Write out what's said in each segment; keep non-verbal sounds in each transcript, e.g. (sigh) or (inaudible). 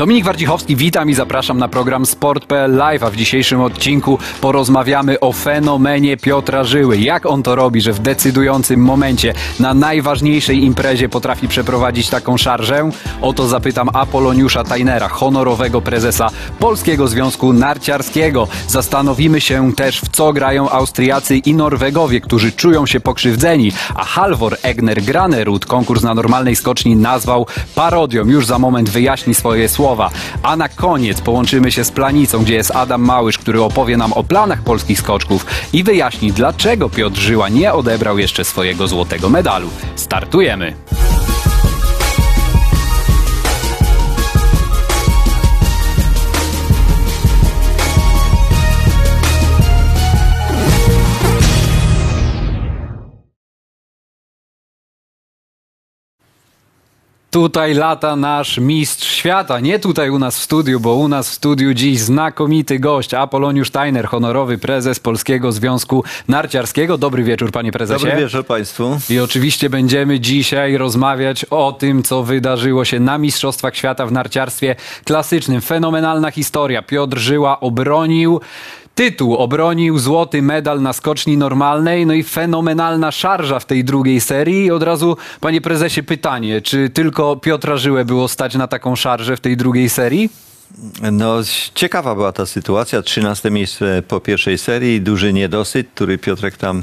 Dominik Wardzichowski, witam i zapraszam na program Sport.pl Live, a w dzisiejszym odcinku porozmawiamy o fenomenie Piotra Żyły. Jak on to robi, że w decydującym momencie na najważniejszej imprezie potrafi przeprowadzić taką szarżę? O to zapytam Apoloniusza Tajnera, honorowego prezesa Polskiego Związku Narciarskiego. Zastanowimy się też, w co grają Austriacy i Norwegowie, którzy czują się pokrzywdzeni, a Halvor Egner Granerud konkurs na normalnej skoczni nazwał parodią. Już za moment wyjaśni swoje słowa. A na koniec połączymy się z Planicą, gdzie jest Adam Małysz, który opowie nam o planach polskich skoczków i wyjaśni, dlaczego Piotr Żyła nie odebrał jeszcze swojego złotego medalu. Startujemy! Tutaj lata nasz mistrz świata, nie tutaj u nas w studiu, bo u nas w studiu dziś znakomity gość, Apoloniusz Tajner, honorowy prezes Polskiego Związku Narciarskiego. Dobry wieczór, panie prezesie. Dobry wieczór państwu. I oczywiście będziemy dzisiaj rozmawiać o tym, co wydarzyło się na Mistrzostwach Świata w narciarstwie klasycznym. Fenomenalna historia. Piotr Żyła obronił tytuł, obronił złoty medal na skoczni normalnej, no i fenomenalna szarża w tej drugiej serii. I od razu, panie prezesie, pytanie, czy tylko Piotra Żyłę było stać na taką szarżę w tej drugiej serii? No, ciekawa była ta sytuacja. 13 miejsce po pierwszej serii, duży niedosyt, który Piotrek tam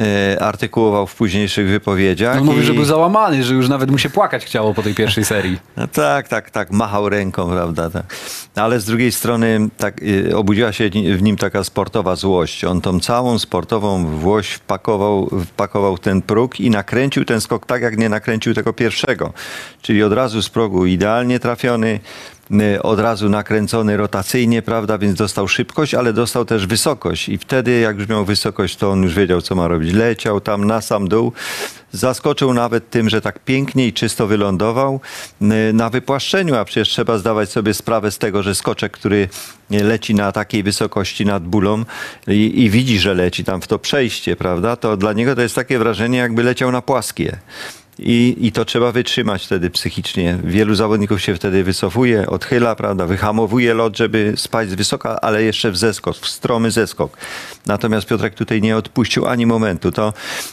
e, artykułował w późniejszych wypowiedziach. No mówi, i... że był załamany, że już nawet mu się płakać chciało po tej pierwszej serii. (laughs) No, tak, tak, tak, machał ręką, prawda. Tak. Ale z drugiej strony tak, e, obudziła się w nim taka sportowa złość. On tą całą sportową złość wpakował, wpakował ten próg i nakręcił ten skok tak, jak nie nakręcił tego pierwszego. Czyli od razu z progu idealnie trafiony, od razu nakręcony rotacyjnie, prawda, więc dostał szybkość, ale dostał też wysokość i wtedy jak już miał wysokość, to on już wiedział, co ma robić. Leciał tam na sam dół, zaskoczył nawet tym, że tak pięknie i czysto wylądował y, na wypłaszczeniu, a przecież trzeba zdawać sobie sprawę z tego, że skoczek, który leci na takiej wysokości nad bólą i, i widzi, że leci tam w to przejście, prawda, to dla niego to jest takie wrażenie, jakby leciał na płaskie. I, I to trzeba wytrzymać wtedy psychicznie. Wielu zawodników się wtedy wycofuje, odchyla, prawda, wyhamowuje lot, żeby spać z wysoka, ale jeszcze w zeskok, w stromy zeskok. Natomiast Piotrek tutaj nie odpuścił ani momentu. To,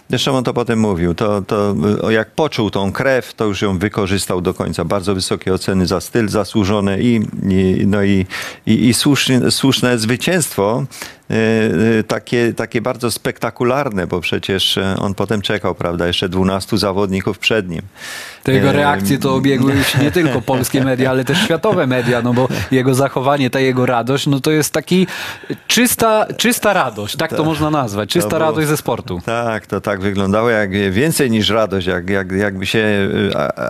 zresztą on to potem mówił, to, to jak poczuł tą krew, to już ją wykorzystał do końca. Bardzo wysokie oceny za styl zasłużone i, i no i, i, i słuszne, słuszne zwycięstwo takie, takie bardzo spektakularne, bo przecież e, on potem czekał, prawda, jeszcze 12 zawodników przed nim. Te jego reakcje to obiegły już nie tylko polskie media, ale też światowe media, no bo jego zachowanie, ta jego radość, no to jest taki czysta, czysta radość, tak to tak. można nazwać, czysta było, radość ze sportu. Tak, to tak wyglądało jak więcej niż radość, jak, jak, jakby się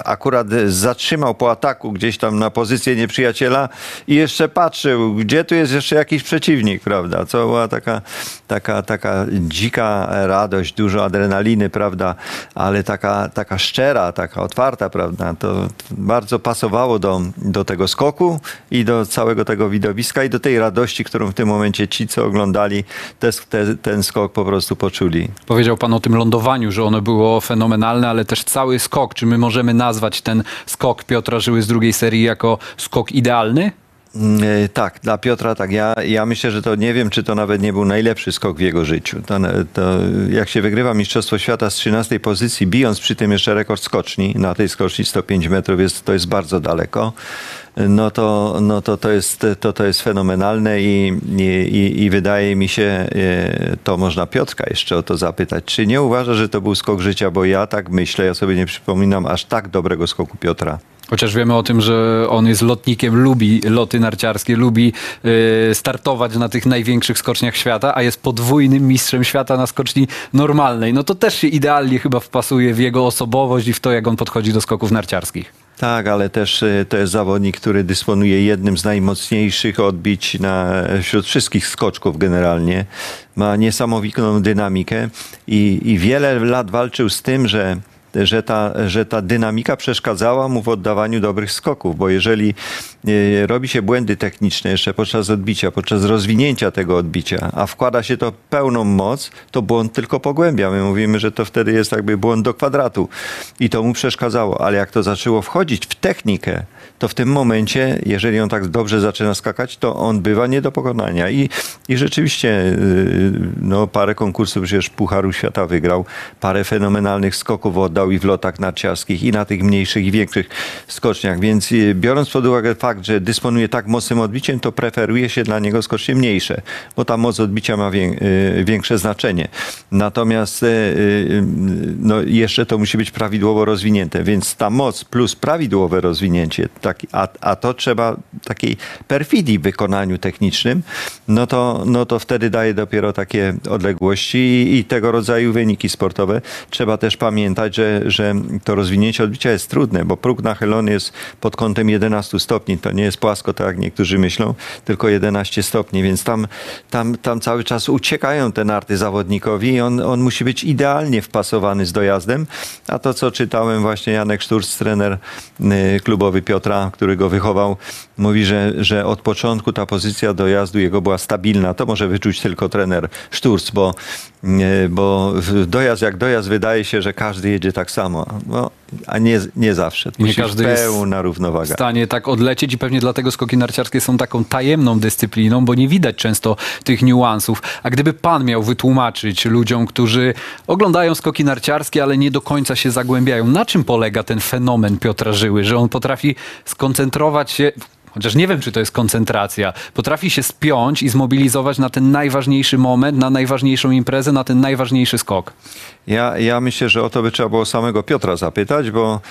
akurat zatrzymał po ataku gdzieś tam na pozycję nieprzyjaciela i jeszcze patrzył, gdzie tu jest jeszcze jakiś przeciwnik, prawda, co była taka, taka, taka dzika radość, dużo adrenaliny, prawda, ale taka, taka szczera, taka otwarta, prawda, to bardzo pasowało do, do tego skoku i do całego tego widowiska i do tej radości, którą w tym momencie ci, co oglądali te, te, ten skok po prostu poczuli. Powiedział pan o tym lądowaniu, że ono było fenomenalne, ale też cały skok. Czy my możemy nazwać ten skok Piotra Żyły z drugiej serii jako skok idealny? Mm, e, tak, dla Piotra tak. Ja, ja myślę, że to nie wiem, czy to nawet nie był najlepszy skok w jego życiu. To, to jak się wygrywa Mistrzostwo Świata z 13 pozycji, bijąc przy tym jeszcze rekord skoczni, na tej skoczni 105 metrów, jest, to jest bardzo daleko no to, no to, to, jest, to, to jest fenomenalne i, i, i wydaje mi się, e, to można Piotrka jeszcze o to zapytać, czy nie uważa, że to był skok życia, bo ja tak myślę, ja sobie nie przypominam aż tak dobrego skoku Piotra. Chociaż wiemy o tym, że on jest lotnikiem, lubi loty narciarskie, lubi y, startować na tych największych skoczniach świata, a jest podwójnym mistrzem świata na skoczni normalnej. No to też się idealnie chyba wpasuje w jego osobowość i w to, jak on podchodzi do skoków narciarskich. Tak, ale też y, to jest zawodnik, który dysponuje jednym z najmocniejszych odbić na, wśród wszystkich skoczków generalnie. Ma niesamowitą dynamikę i, i wiele lat walczył z tym, że że ta, że ta dynamika przeszkadzała mu w oddawaniu dobrych skoków, bo jeżeli e, robi się błędy techniczne jeszcze podczas odbicia, podczas rozwinięcia tego odbicia, a wkłada się to pełną moc, to błąd tylko pogłębia. My mówimy, że to wtedy jest jakby błąd do kwadratu i to mu przeszkadzało, ale jak to zaczęło wchodzić w technikę, to w tym momencie, jeżeli on tak dobrze zaczyna skakać, to on bywa nie do pokonania. I, i rzeczywiście yy, no, parę konkursów przecież Pucharu Świata wygrał, parę fenomenalnych skoków oddał i w lotach narciarskich, i na tych mniejszych i większych skoczniach. Więc yy, biorąc pod uwagę fakt, że dysponuje tak mocnym odbiciem, to preferuje się dla niego skocznie mniejsze, bo ta moc odbicia ma yy, większe znaczenie. Natomiast yy, no, jeszcze to musi być prawidłowo rozwinięte, więc ta moc plus prawidłowe rozwinięcie, tak, a, a to trzeba takiej perfidii w wykonaniu technicznym, no to, no to wtedy daje dopiero takie odległości i, i tego rodzaju wyniki sportowe. Trzeba też pamiętać, że, że to rozwinięcie odbicia jest trudne, bo próg nachylony jest pod kątem 11 stopni. To nie jest płasko, tak jak niektórzy myślą, tylko 11 stopni, więc tam, tam, tam cały czas uciekają te narty zawodnikowi i on, on musi być idealnie wpasowany z dojazdem. A to, co czytałem właśnie Janek Szturc, trener y, klubowy Piotra, który go wychował, mówi, że, że od początku ta pozycja dojazdu jego była stabilna. To może wyczuć tylko trener Szturc, bo, y, bo dojazd jak dojazd wydaje się, że każdy jedzie tak samo. No, a nie, nie zawsze. Nie każdy być jest pełna w równowaga. stanie tak odlecieć i pewnie dlatego skoki narciarskie są taką tajemną dyscypliną, bo nie widać często tych niuansów. A gdyby pan miał wytłumaczyć ludziom, którzy oglądają skoki narciarskie, ale nie do końca się zagłębiają, na czym polega ten fenomen Piotra Żyły, że on potrafi skoncentrować się Chociaż nie wiem, czy to jest koncentracja. Potrafi się spiąć i zmobilizować na ten najważniejszy moment, na najważniejszą imprezę, na ten najważniejszy skok. Ja, ja myślę, że o to by trzeba było samego Piotra zapytać, bo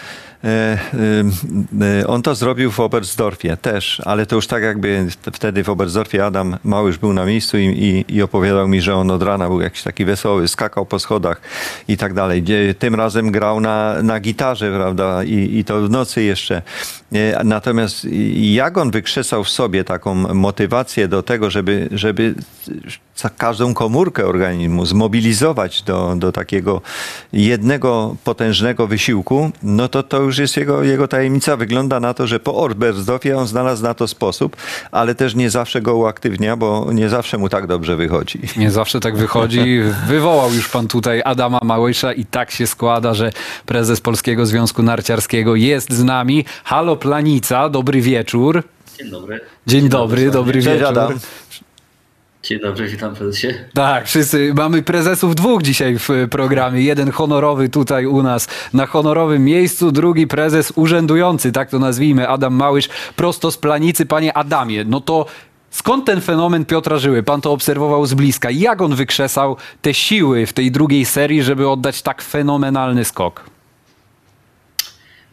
on to zrobił w Oberstdorfie też, ale to już tak jakby wtedy w Oberstdorfie Adam Małysz był na miejscu i, i, i opowiadał mi, że on od rana był jakiś taki wesoły, skakał po schodach i tak dalej. Tym razem grał na, na gitarze, prawda, i, i to w nocy jeszcze. E, Natomiast jak on wykrzesał w sobie taką motywację do tego, żeby, żeby każdą komórkę organizmu zmobilizować do, do takiego jednego potężnego wysiłku, no to to już jest jego, jego tajemnica. Wygląda na to, że po Oberstdorfie on znalazł na to sposób, ale też nie zawsze go uaktywnia, bo nie zawsze mu tak dobrze wychodzi. Nie zawsze tak wychodzi. (laughs) Wywołał już pan tutaj Adama Małysza i tak się składa, że prezes Polskiego Związku Narciarskiego jest z nami. Halo Planica, dobry wieczór. Dzień dobry. Dzień dobry, dobry Cześć wieczór. Adam. Dzień dobry, witam prezesie. Tak, wszyscy mamy prezesów dwóch dzisiaj w programie. Jeden honorowy tutaj u nas na honorowym miejscu, drugi prezes urzędujący, tak to nazwijmy, Adam Małysz, prosto z planicy. Panie Adamie, no to skąd ten fenomen Piotra Żyły? Pan to obserwował z bliska. Jak on wykrzesał te siły w tej drugiej serii, żeby oddać tak fenomenalny skok?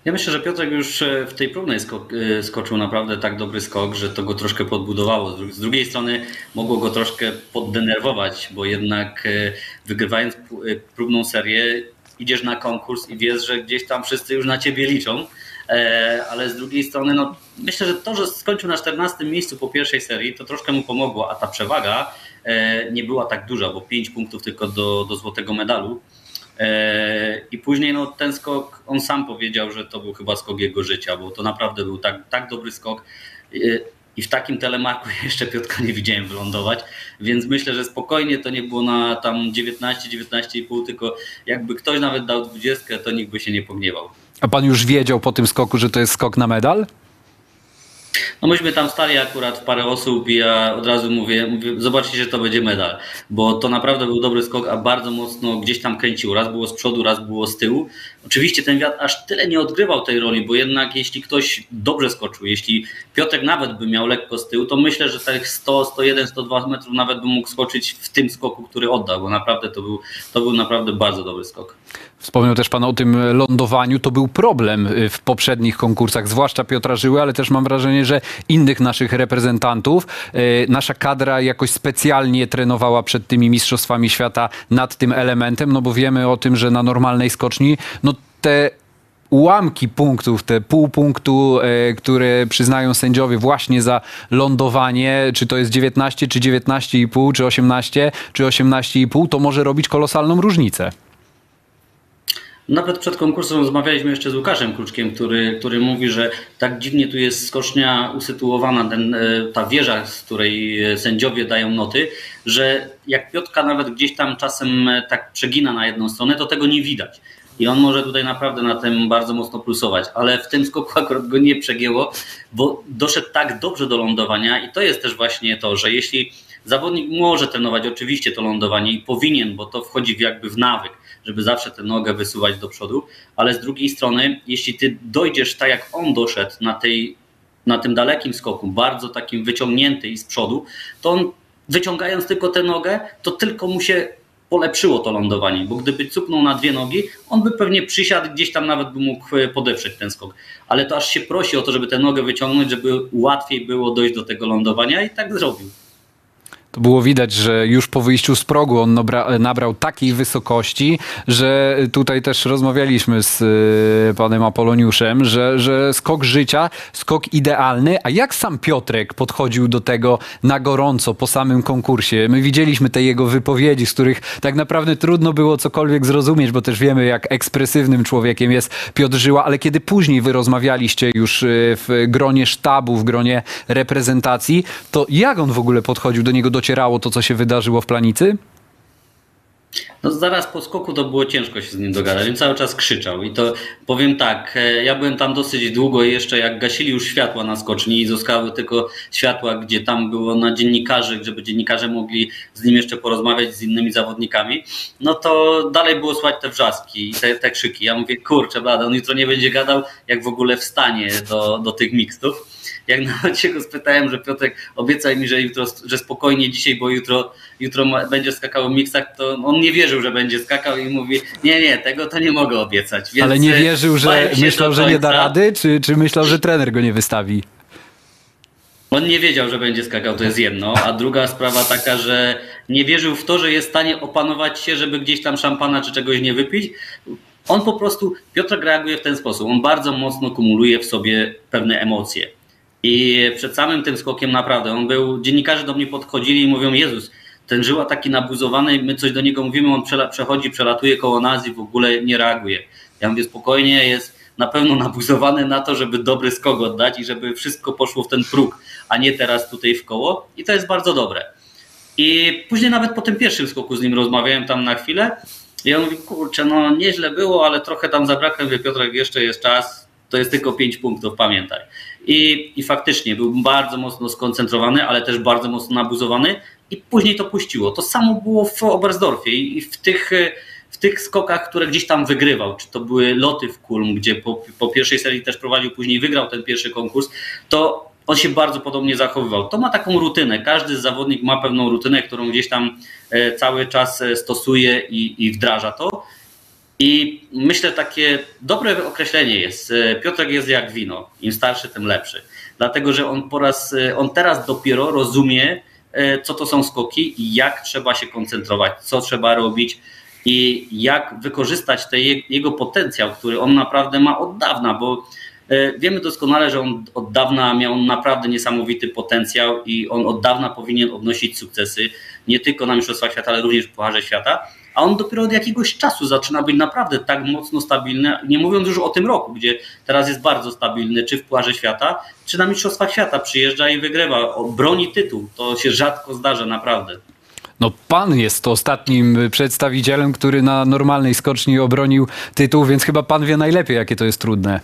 Ja myślę, że Piotrek już e, w tej próbnej skok, e, skoczył naprawdę tak dobry skok, że to go troszkę podbudowało. Z dru- Z drugiej strony mogło go troszkę poddenerwować, bo jednak e, wygrywając próbną serię idziesz na konkurs i wiesz, że gdzieś tam wszyscy już na ciebie liczą. Ale z drugiej strony, no, myślę, że to, że skończył na 14 miejscu po pierwszej serii, to troszkę mu pomogło, a ta przewaga nie była tak duża, bo 5 punktów tylko do, do złotego medalu. E, I później no, ten skok, on sam powiedział, że to był chyba skok jego życia, bo to naprawdę był tak, tak dobry skok. E, I w takim telemarku (laughs) jeszcze Piotka nie widziałem wylądować, więc myślę, że spokojnie to nie było na tam 19, 19,5, tylko jakby ktoś nawet dał 20, to nikt by się nie pogniewał. A pan już wiedział po tym skoku, że to jest skok na medal? No myśmy tam stali akurat parę osób i ja od razu mówię, mówię, zobaczcie, że to będzie medal, bo to naprawdę był dobry skok, a bardzo mocno gdzieś tam kręcił. Raz było z przodu, raz było z tyłu. Oczywiście ten wiatr aż tyle nie odgrywał tej roli, bo jednak jeśli ktoś dobrze skoczył, jeśli Piotrek nawet by miał lekko z tyłu, to myślę, że tych 100, 101, 102 metrów nawet by mógł skoczyć w tym skoku, który oddał, bo naprawdę to był, to był naprawdę bardzo dobry skok. Wspomniał też pan o tym lądowaniu. To był problem y, w poprzednich konkursach, zwłaszcza Piotra Żyły, ale też mam wrażenie, że innych naszych reprezentantów. Y, Nasza kadra jakoś specjalnie trenowała przed tymi Mistrzostwami Świata nad tym elementem, no bo wiemy o tym, że na normalnej skoczni, no te ułamki punktów, te pół punktu, e, które przyznają sędziowie właśnie za lądowanie, czy to jest 19, czy 19,5, czy 18, czy 18,5, to może robić kolosalną różnicę. Nawet przed konkursem rozmawialiśmy jeszcze z Łukaszem Kruczkiem, który, który mówi, że tak dziwnie tu jest skocznia usytuowana, ten, e, ta wieża, z której e, sędziowie dają noty, że jak Piotka nawet gdzieś tam czasem e, tak przegina na jedną stronę, to tego nie widać. I on może tutaj naprawdę na tym bardzo mocno plusować, ale w tym skoku akurat go nie przegięło, bo doszedł tak dobrze do lądowania i to jest też właśnie to, że jeśli zawodnik może trenować oczywiście to lądowanie i powinien, bo to wchodzi jakby w nawyk, żeby zawsze tę nogę wysuwać do przodu, ale z drugiej strony, jeśli ty dojdziesz tak jak on doszedł na, tej, na tym dalekim skoku, bardzo takim wyciągnięty i z przodu, to on wyciągając tylko tę nogę, to tylko mu się polepszyło to lądowanie, bo gdyby cupnął na dwie nogi, on by pewnie przysiadł, gdzieś tam nawet by mógł podeprzeć ten skok. Ale to aż się prosi o to, żeby tę nogę wyciągnąć, żeby łatwiej było dojść do tego lądowania i tak zrobił. To było widać, że już po wyjściu z progu on nabra, nabrał takiej wysokości, że tutaj też rozmawialiśmy z y, panem Apoloniuszem, że, że skok życia, skok idealny. A jak sam Piotrek podchodził do tego na gorąco po samym konkursie? My widzieliśmy te jego wypowiedzi, z których tak naprawdę trudno było cokolwiek zrozumieć, bo też wiemy, jak ekspresywnym człowiekiem jest Piotr Żyła, ale kiedy później wy rozmawialiście już y, w gronie sztabu, w gronie reprezentacji, to jak on w ogóle podchodził do niego, docierało to, co się wydarzyło w Planicy? No zaraz po skoku to było ciężko się z nim dogadać, on cały czas krzyczał i to powiem tak, e, ja byłem tam dosyć długo i jeszcze jak gasili już światła na skoczni i zostały tylko światła, gdzie tam było na dziennikarzy, żeby dziennikarze mogli z nim jeszcze porozmawiać z innymi zawodnikami, no to dalej było słychać te wrzaski i te, te krzyki. Ja mówię, kurczę blada, on jutro nie będzie gadał, jak w ogóle wstanie do, do tych mixtów jak nawet się go spytałem, że Piotrek obiecaj mi, że jutro, że spokojnie dzisiaj, bo jutro, jutro będzie skakał w miksach, to on nie wierzył, że będzie skakał i mówi, nie, nie, tego to nie mogę obiecać. Więc Ale nie wierzył, że myślał, że nie da rady, czy, czy myślał, że trener go nie wystawi? On nie wiedział, że będzie skakał, to jest jedno. A druga sprawa taka, że nie wierzył w to, że jest w stanie opanować się, żeby gdzieś tam szampana czy czegoś nie wypić. On po prostu, Piotr reaguje w ten sposób. On bardzo mocno kumuluje w sobie pewne emocje. I przed samym tym skokiem naprawdę, on był, dziennikarze do mnie podchodzili i mówią, Jezus, ten żyła taki nabuzowany, my coś do niego mówimy, on przechodzi, przelatuje koło nas i w ogóle nie reaguje. Ja mówię, spokojnie, jest na pewno (laughs) nabuzowany na to, żeby dobry skok oddać i żeby wszystko poszło w ten próg, a nie teraz tutaj w koło i to jest bardzo dobre. I później nawet po tym pierwszym skoku z nim rozmawiałem tam na chwilę i on mówi, kurczę, no nieźle było, ale trochę tam zabrakło, mówię, Piotrek, jeszcze jest czas, to jest tylko 5 punktów, pamiętaj. I, I faktycznie był bardzo mocno skoncentrowany, ale też bardzo mocno nabuzowany i później to puściło. To samo było w Oberstdorfie i w tych, w tych skokach, które gdzieś tam wygrywał, czy to były loty w Kulm, gdzie po, po pierwszej serii też prowadził, później wygrał ten pierwszy konkurs, to on się bardzo podobnie zachowywał. To ma taką rutynę. Każdy zawodnik ma pewną rutynę, którą gdzieś tam e, cały czas e, stosuje i, i wdraża to. I myślę, takie dobre określenie jest. E, Piotrek jest jak wino. Im starszy, tym lepszy. Dlatego, że on, po raz, e, on teraz dopiero rozumie, e, co to są skoki jak trzeba się koncentrować, co trzeba robić i jak wykorzystać ten jego potencjał, który on naprawdę ma od dawna, bo wiemy doskonale, że on od dawna miał naprawdę niesamowity potencjał i on od dawna powinien odnosić sukcesy, nie tylko na Mistrzostwach Świata, ale również w Pucharze Świata a on dopiero od jakiegoś czasu zaczyna być naprawdę tak mocno stabilny, nie mówiąc już o tym roku, gdzie teraz jest bardzo stabilny, czy w Pucharze Świata, czy na Mistrzostwach Świata przyjeżdża i wygrywa, broni tytuł, to się rzadko zdarza naprawdę. No pan jest ostatnim przedstawicielem, który na normalnej skoczni obronił tytuł, więc chyba pan wie najlepiej, jakie to jest trudne.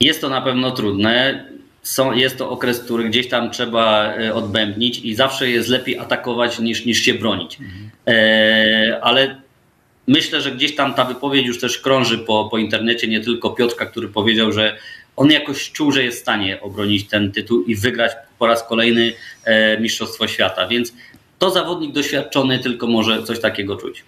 Jest to na pewno trudne są, jest to okres, który gdzieś tam trzeba e, odbębnić i zawsze jest lepiej atakować niż, niż się bronić. Mhm. E, ale myślę, że gdzieś tam ta wypowiedź już też krąży po, po internecie, nie tylko Piotrka, który powiedział, że on jakoś czuł, że jest w stanie obronić ten tytuł i wygrać po raz kolejny e, Mistrzostwo Świata. Więc to zawodnik doświadczony tylko może coś takiego czuć.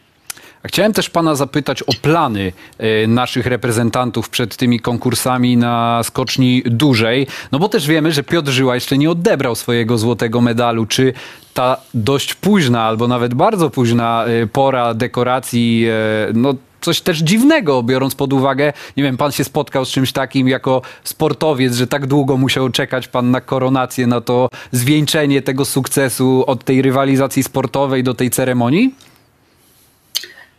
Chciałem też pana zapytać o plany e, naszych reprezentantów przed tymi konkursami na skoczni dużej, no bo też wiemy, że Piotr Żyła jeszcze nie odebrał swojego złotego medalu. Czy ta dość późna albo nawet bardzo późna e, pora dekoracji, e, no coś też dziwnego, biorąc pod uwagę, nie wiem, pan się spotkał z czymś takim jako sportowiec, że tak długo musiał czekać pan na koronację, na to zwieńczenie tego sukcesu od tej rywalizacji sportowej do tej ceremonii?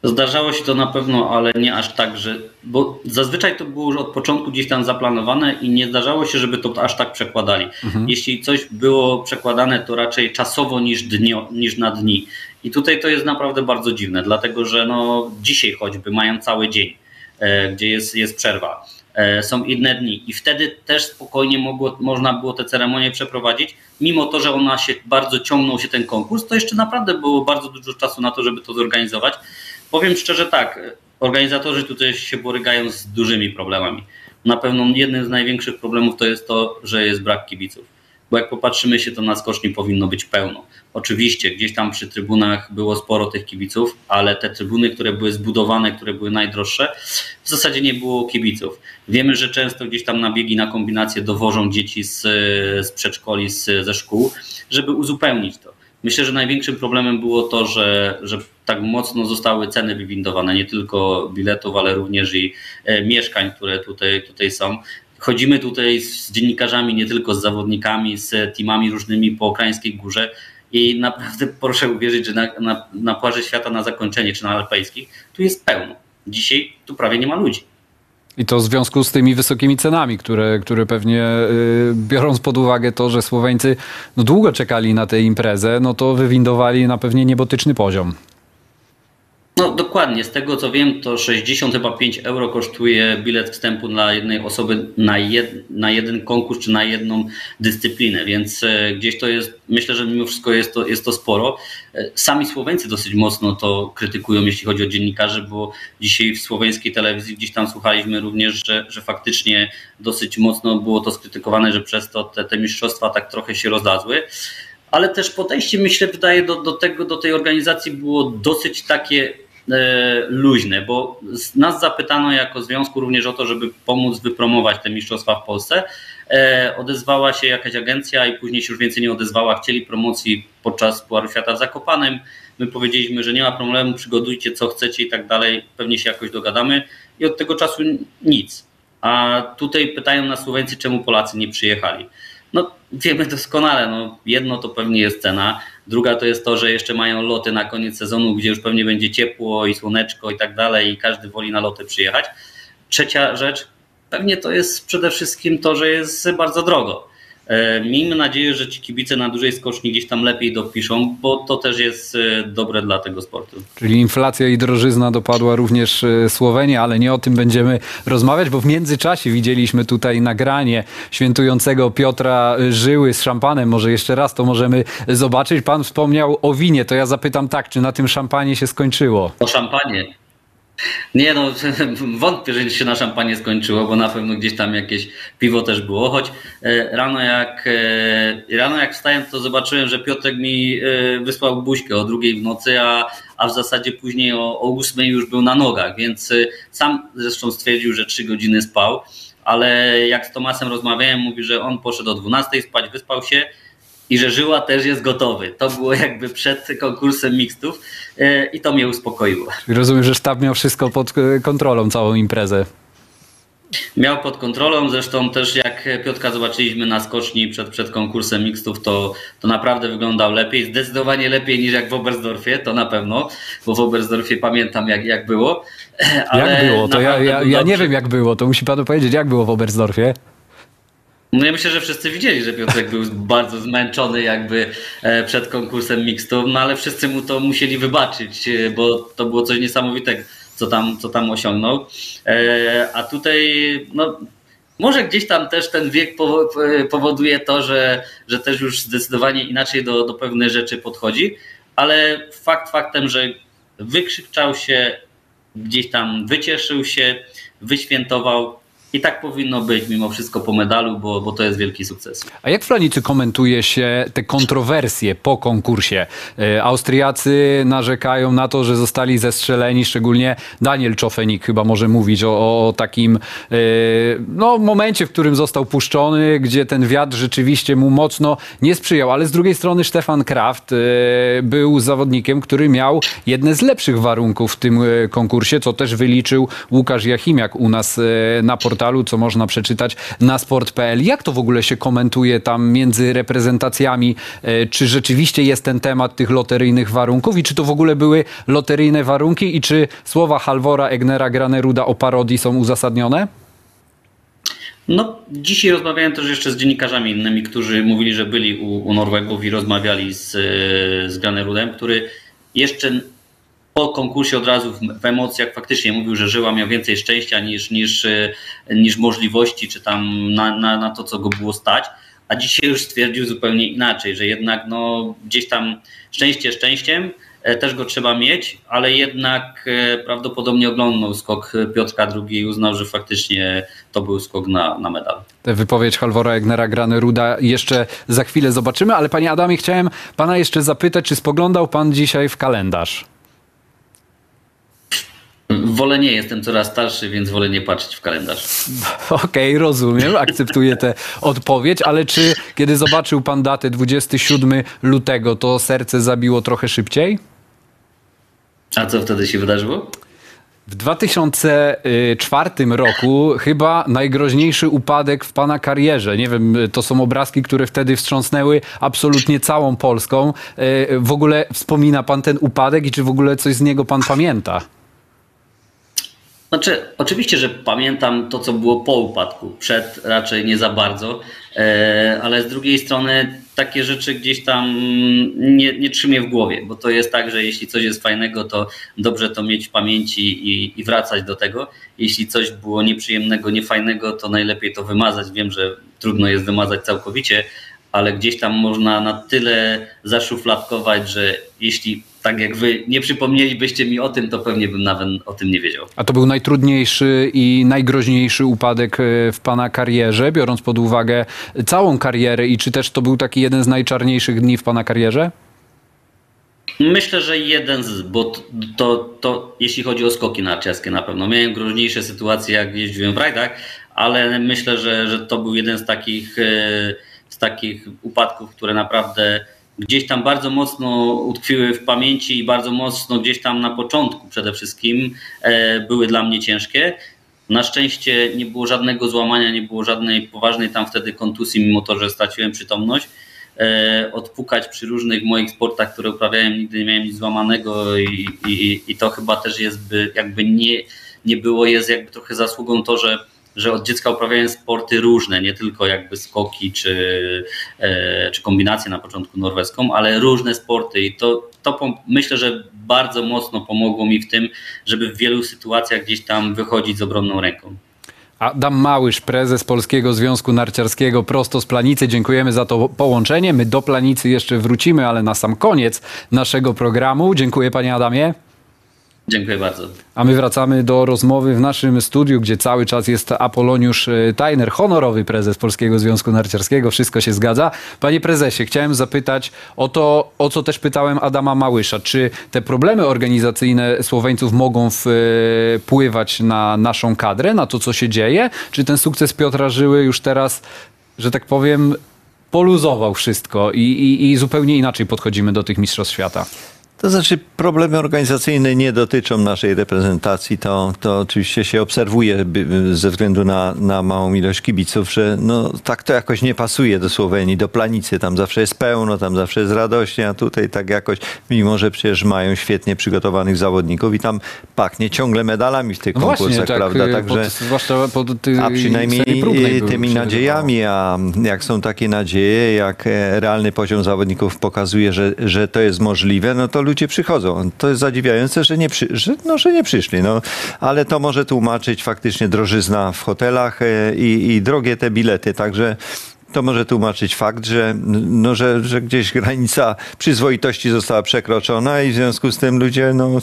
Zdarzało się to na pewno, ale nie aż tak, że. Bo zazwyczaj to było już od początku gdzieś tam zaplanowane i nie zdarzało się, żeby to aż tak przekładali. Mhm. Jeśli coś było przekładane, to raczej czasowo niż, dnio, niż na dni. I tutaj to jest naprawdę bardzo dziwne, dlatego że no, dzisiaj choćby mają cały dzień, e, gdzie jest, jest przerwa. E, są inne dni i wtedy też spokojnie mogło, można było te ceremonie przeprowadzić, mimo to, że ona się bardzo ciągnął się ten konkurs, to jeszcze naprawdę było bardzo dużo czasu na to, żeby to zorganizować. Powiem szczerze tak, organizatorzy tutaj się borykają z dużymi problemami. Na pewno jednym z największych problemów to jest to, że jest brak kibiców. Bo jak popatrzymy się, to na skoczni powinno być pełno. Oczywiście gdzieś tam przy trybunach było sporo tych kibiców, ale te trybuny, które były zbudowane, które były najdroższe, w zasadzie nie było kibiców. Wiemy, że często gdzieś tam na biegi, na kombinacje dowożą dzieci z, z przedszkoli, z, ze szkół, żeby uzupełnić to. Myślę, że największym problemem było to, że, że tak mocno zostały ceny wywindowane, nie tylko biletów, ale również i e, mieszkań, które tutaj, tutaj są. Chodzimy tutaj z dziennikarzami, nie tylko z zawodnikami, z teamami różnymi po Okraińskiej Górze i naprawdę proszę uwierzyć, że na, na, na Plaży Świata na zakończenie czy na Alpejskich tu jest pełno. Dzisiaj tu prawie nie ma ludzi. I to w związku z tymi wysokimi cenami, które, które pewnie yy, biorąc pod uwagę to, że Słoweńcy no, długo czekali na tę imprezę, no to wywindowali na pewnie niebotyczny poziom. No dokładnie, z tego co wiem, to 60 chyba 5 euro kosztuje bilet wstępu dla jednej osoby na, jed, na jeden konkurs czy na jedną dyscyplinę, więc e, gdzieś to jest, myślę, że mimo wszystko jest to, jest to sporo. E, sami Słoweńcy dosyć mocno to krytykują, jeśli chodzi o dziennikarzy, bo dzisiaj w słoweńskiej telewizji gdzieś tam słuchaliśmy również, że, że faktycznie dosyć mocno było to skrytykowane, że przez to te, te mistrzostwa tak trochę się rozlazły ale też podejście, myślę, wydaje do, do, tego, do tej organizacji było dosyć takie E, luźne, bo nas zapytano jako związku również o to, żeby pomóc wypromować te mistrzostwa w Polsce. E, odezwała się jakaś agencja i później się już więcej nie odezwała. Chcieli promocji podczas Puaru Świata w Zakopanem. My powiedzieliśmy, że nie ma problemu, przygotujcie co chcecie i tak dalej, pewnie się jakoś dogadamy. I od tego czasu nic. A tutaj pytają nas Słoweńcy, czemu Polacy nie przyjechali. No wiemy doskonale, no, jedno to pewnie jest cena, druga to jest to, że jeszcze mają loty na koniec sezonu, gdzie już pewnie będzie ciepło i słoneczko i tak dalej i każdy woli na loty przyjechać. Trzecia rzecz, pewnie to jest przede wszystkim to, że jest bardzo drogo. E, miejmy nadzieję, że ci kibice na dużej skoczni gdzieś tam lepiej dopiszą, bo to też jest e, dobre dla tego sportu. Czyli inflacja i drożyzna dopadła również e, Słowenię, ale nie o tym będziemy rozmawiać, bo w międzyczasie widzieliśmy tutaj nagranie świętującego Piotra Żyły z szampanem. Może jeszcze raz to możemy zobaczyć. Pan wspomniał o winie, to ja zapytam tak, czy na tym szampanie się skończyło? O szampanie. Nie no, (laughs) wątpię, że się na szampanie skończyło, bo na pewno gdzieś tam jakieś piwo też było, choć e, rano jak, e, rano jak wstałem, to zobaczyłem, że Piotrek mi e, wysłał buźkę o drugiej w nocy, a, a w zasadzie później o, o ósmej już był na nogach, więc sam zresztą stwierdził, że trzy godziny spał, ale jak z Tomasem rozmawiałem, mówi, że on poszedł o 12 spać, wyspał się, i że Żyła też jest gotowy. To było jakby przed konkursem mixtów e, i to mnie uspokoiło. Rozumiem, że sztab miał wszystko pod kontrolą, całą imprezę. Miał pod kontrolą, zresztą też jak Piotka zobaczyliśmy na skoczni przed, przed konkursem mixtów, to, to naprawdę wyglądał lepiej, zdecydowanie lepiej niż jak w Oberstdorfie, to na pewno, bo w Oberstdorfie pamiętam jak, jak było. (clears throat) Jak było? To ja, ja, ja nie wiem jak było, to musi panu powiedzieć jak było w Oberstdorfie. No ja myślę, że wszyscy widzieli, że Piotrek był (laughs) bardzo zmęczony jakby e, przed konkursem mixtu, no ale wszyscy mu to musieli wybaczyć, e, bo to było coś niesamowitego, co tam, co tam osiągnął. E, a tutaj no, może gdzieś tam też ten wiek powoduje to, że, że też już zdecydowanie inaczej do, do pewnych rzeczy podchodzi, ale fakt faktem, że wykrzyczał się, gdzieś tam wycieszył się, wyświętował, i tak powinno być mimo wszystko po medalu, bo, bo to jest wielki sukces. A jak w Flanicy komentuje się te kontrowersje po konkursie? E, Austriacy narzekają na to, że zostali zestrzeleni, szczególnie Daniel Czofenik chyba może mówić o, o takim e, no, momencie, w którym został puszczony, gdzie ten wiatr rzeczywiście mu mocno nie sprzyjał. Ale z drugiej strony Stefan Kraft e, był zawodnikiem, który miał jedne z lepszych warunków w tym konkursie, co też wyliczył Łukasz Jachimiak u nas na portalu portalu, co można przeczytać na sport.pl. Jak to w ogóle się komentuje tam między reprezentacjami? E, Czy rzeczywiście jest ten temat tych loteryjnych warunków i czy to w ogóle były loteryjne warunki i czy słowa Halvora, Egnera, Graneruda o parodii są uzasadnione? No, dzisiaj rozmawiałem też jeszcze z dziennikarzami innymi, którzy mówili, że byli u, u Norwegów i rozmawiali z, e, z Granerudem, który jeszcze po konkursie od razu w, emocjach faktycznie mówił, że żyła miał więcej szczęścia niż, niż, e, niż możliwości, czy tam na, na, na to, co go było stać. A dzisiaj już stwierdził zupełnie inaczej, że jednak no, gdzieś tam szczęście szczęściem, e, też go trzeba mieć, ale jednak e, prawdopodobnie oglądał skok Piotrka II i uznał, że faktycznie to był skok na, na medal. Tę wypowiedź Halvora Egnera, Graneruda jeszcze za chwilę zobaczymy, ale panie Adamie, chciałem pana jeszcze zapytać, czy spoglądał pan dzisiaj w kalendarz? Wolę nie, jestem coraz starszy, więc wolę nie patrzeć w kalendarz. (laughs) Okej, rozumiem, akceptuję tę odpowiedź, ale czy kiedy zobaczył pan datę 27 lutego, to serce zabiło trochę szybciej? A co wtedy się wydarzyło? W 2004 roku chyba najgroźniejszy upadek w pana karierze. Nie wiem, to są obrazki, które wtedy wstrząsnęły absolutnie całą Polską. E, W ogóle wspomina pan ten upadek i czy w ogóle coś z niego pan pamięta? Znaczy, oczywiście, że pamiętam to, co było po upadku. Przed raczej nie za bardzo, e, ale z drugiej strony takie rzeczy gdzieś tam nie, nie trzymię w głowie, bo to jest tak, że jeśli coś jest fajnego, to dobrze to mieć w pamięci i, i wracać do tego. Jeśli coś było nieprzyjemnego, niefajnego, to najlepiej to wymazać. Wiem, że trudno jest wymazać całkowicie, ale gdzieś tam można na tyle zaszufladkować, że jeśli tak jak wy nie przypomnielibyście mi o tym, to pewnie bym nawet o tym nie wiedział. A to był najtrudniejszy i najgroźniejszy upadek e, w pana karierze, biorąc pod uwagę całą karierę i czy też to był taki jeden z najczarniejszych dni w pana karierze? Myślę, że jeden z, bo to, to, to jeśli chodzi o skoki narciarskie na pewno. Miałem groźniejsze sytuacje, jak jeździłem w rajdach, ale myślę, że, że to był jeden z takich, e, z takich upadków, które naprawdę gdzieś tam bardzo mocno utkwiły w pamięci i bardzo mocno gdzieś tam na początku przede wszystkim e, były dla mnie ciężkie. Na szczęście nie było żadnego złamania, nie było żadnej poważnej tam wtedy kontuzji, mimo to, że straciłem przytomność. E, odpukać przy różnych moich sportach, które uprawiałem, nigdy nie miałem nic złamanego i, i, i to chyba też jest by, jakby nie, nie było, jest jakby trochę zasługą to, że że od dziecka uprawiałem sporty różne, nie tylko jakby skoki czy, e, czy kombinacje na początku norweską, ale różne sporty i to, to myślę, że bardzo mocno pomogło mi w tym, żeby w wielu sytuacjach gdzieś tam wychodzić z obronną ręką. Adam Małysz, prezes Polskiego Związku Narciarskiego prosto z Planicy. Dziękujemy za to połączenie. My do Planicy jeszcze wrócimy, ale na sam koniec naszego programu. Dziękuję panie Adamie. Dziękuję bardzo. A my wracamy do rozmowy w naszym studiu, gdzie cały czas jest Apoloniusz e, Tajner, honorowy prezes Polskiego Związku Narciarskiego. Wszystko się zgadza. Panie prezesie, chciałem zapytać o to, o co też pytałem Adama Małysza. Czy te problemy organizacyjne Słoweńców mogą wpływać na naszą kadrę, na to, co się dzieje? Czy ten sukces Piotra Żyły już teraz, że tak powiem, poluzował wszystko i, i, i zupełnie inaczej podchodzimy do tych Mistrzostw Świata? To znaczy problemy organizacyjne nie dotyczą naszej reprezentacji. To, to oczywiście się obserwuje ze względu na, na małą ilość kibiców, że no, tak to jakoś nie pasuje do Słowenii, do Planicy. Tam zawsze jest pełno, tam zawsze jest radośnie, a tutaj tak jakoś, mimo że przecież mają świetnie przygotowanych zawodników i tam pachnie ciągle medalami w tych No konkursach, właśnie, tak, prawda? e, Także... pod, zwłaszcza pod ty, A przynajmniej y, tymi nadziejami, a jak są takie nadzieje, jak e, realny poziom zawodników pokazuje, że, że to jest możliwe, no to ludzie przychodzą. To jest zadziwiające, że nie, przy, że, no, że nie przyszli. No, ale to może tłumaczyć faktycznie drożyzna w hotelach e, i, i drogie te bilety. Także to może tłumaczyć fakt, że, no, że, że gdzieś granica przyzwoitości została przekroczona i w związku z tym ludzie no,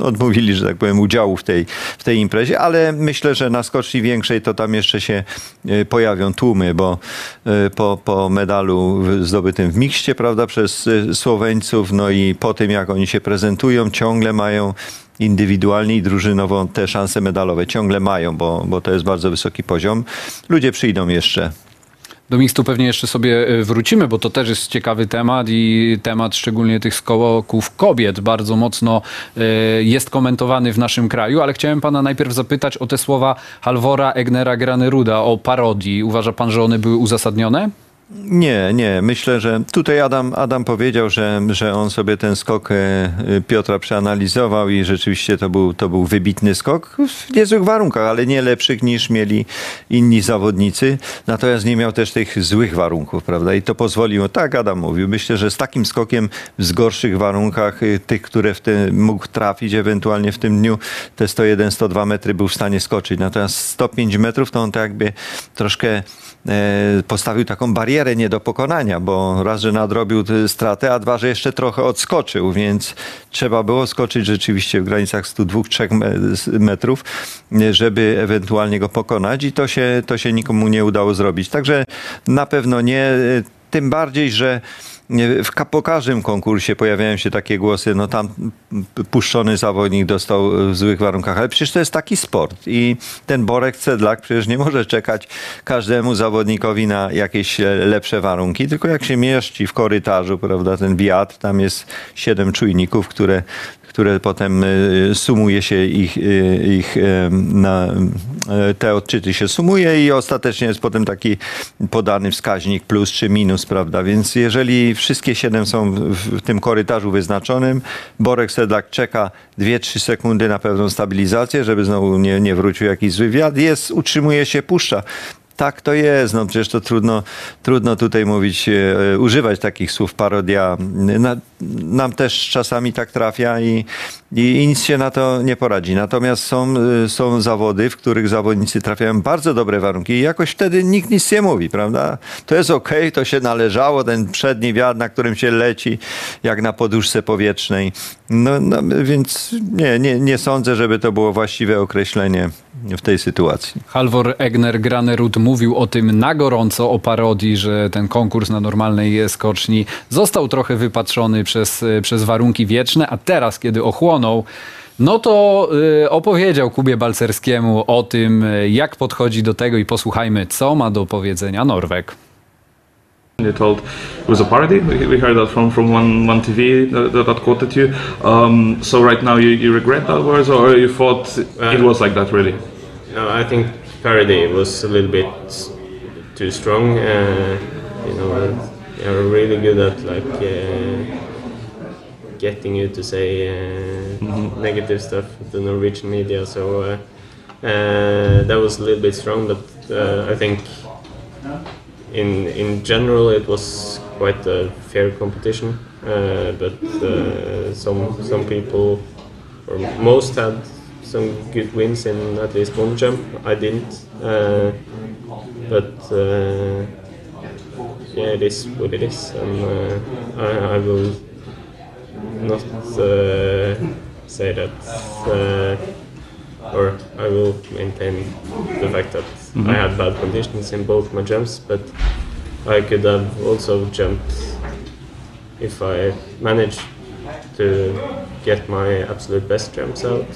odmówili, że tak powiem, udziału w tej, w tej imprezie, ale myślę, że na skoczni większej to tam jeszcze się e, pojawią tłumy, bo e, po, po medalu zdobytym w mikście, prawda, przez e, Słoweńców, no i po tym, jak oni się prezentują, ciągle mają indywidualnie i drużynowo te szanse medalowe ciągle mają, bo, bo to jest bardzo wysoki poziom. Ludzie przyjdą jeszcze. Do mixtu pewnie jeszcze sobie y, wrócimy, bo to też jest ciekawy temat i temat szczególnie tych skoków kobiet bardzo mocno y, jest komentowany w naszym kraju, ale chciałem pana najpierw zapytać o te słowa Halvora Egnera Graneruda o parodii. Uważa pan, że one były uzasadnione? Nie, nie. Myślę, że tutaj Adam, Adam powiedział, że, że on sobie ten skok e, Piotra przeanalizował i rzeczywiście to był, to był wybitny skok w niezłych warunkach, ale nie lepszych niż mieli inni zawodnicy. Natomiast nie miał też tych złych warunków, prawda? I to pozwoliło, tak Adam mówił, myślę, że z takim skokiem w gorszych warunkach, y, tych, które w tym mógł trafić ewentualnie w tym dniu, te 101-102 metry był w stanie skoczyć. Natomiast 105 metrów to on tak jakby troszkę e, postawił taką barierę nie do pokonania, bo raz, że nadrobił tę stratę, a dwa, że jeszcze trochę odskoczył, więc trzeba było skoczyć rzeczywiście w granicach 102-3 metrów, żeby ewentualnie go pokonać i to się, to się nikomu nie udało zrobić. Także na pewno nie, tym bardziej, że w, każdym konkursie pojawiają się takie głosy, no tam puszczony zawodnik dostał w złych warunkach, ale przecież to jest taki sport i ten Borek Cedlak przecież nie może czekać każdemu zawodnikowi na jakieś lepsze warunki, tylko jak się mieści w korytarzu, prawda, ten wiatr, tam jest siedem czujników, które które potem y, sumuje się ich, y, ich y, na, te odczyty się sumuje i ostatecznie jest potem taki podany wskaźnik plus czy minus, prawda? Więc jeżeli wszystkie siedem są w, w tym korytarzu wyznaczonym, Borek Sedlak czeka 2-3 sekundy na pewną stabilizację, żeby znowu nie, nie wrócił jakiś zły wiatr, jest, utrzymuje się, puszcza tak to jest. No przecież to trudno, trudno tutaj mówić, e, używać takich słów parodia. Na, nam też czasami tak trafia i, i, i nic się na to nie poradzi. Natomiast są, e, są zawody, w których zawodnicy trafiają bardzo dobre warunki i jakoś wtedy nikt nic nie mówi, prawda? To jest okej, to się należało, ten przedni wiatr, na którym się leci, jak na poduszce powietrznej. No, no więc nie, nie, nie sądzę, żeby to było właściwe określenie w tej sytuacji. Halvor Egner Granerud mówił o tym na gorąco, o parodii, że ten konkurs na normalnej skoczni został trochę wypatrzony przez, przez warunki wieczne, a teraz, kiedy ochłonął, no to y, opowiedział Kubie Balcerskiemu o tym, y, jak podchodzi do tego i posłuchajmy, co ma do powiedzenia Norweg. They told it was a parody. We, we heard that from from one one TV that, that quoted you. Um, so right now you, you regret that words, or you thought it was like that really? No, I think parody was a little bit too strong. Uh, you know, they're really good at like uh, getting you to say uh, negative stuff to the Norwegian media. So uh, uh, that was a little bit strong, but uh, I think in in general it was quite a fair competition. Uh, but uh, some some people or most had some good wins in at least one jump. I didn't, uh, but uh, yeah, it is what it is, and uh, I, I will not uh, say that, uh, or I will maintain the fact that I had bad conditions in both my jumps, but I could have also jumped if I managed to get my absolute best jumps out.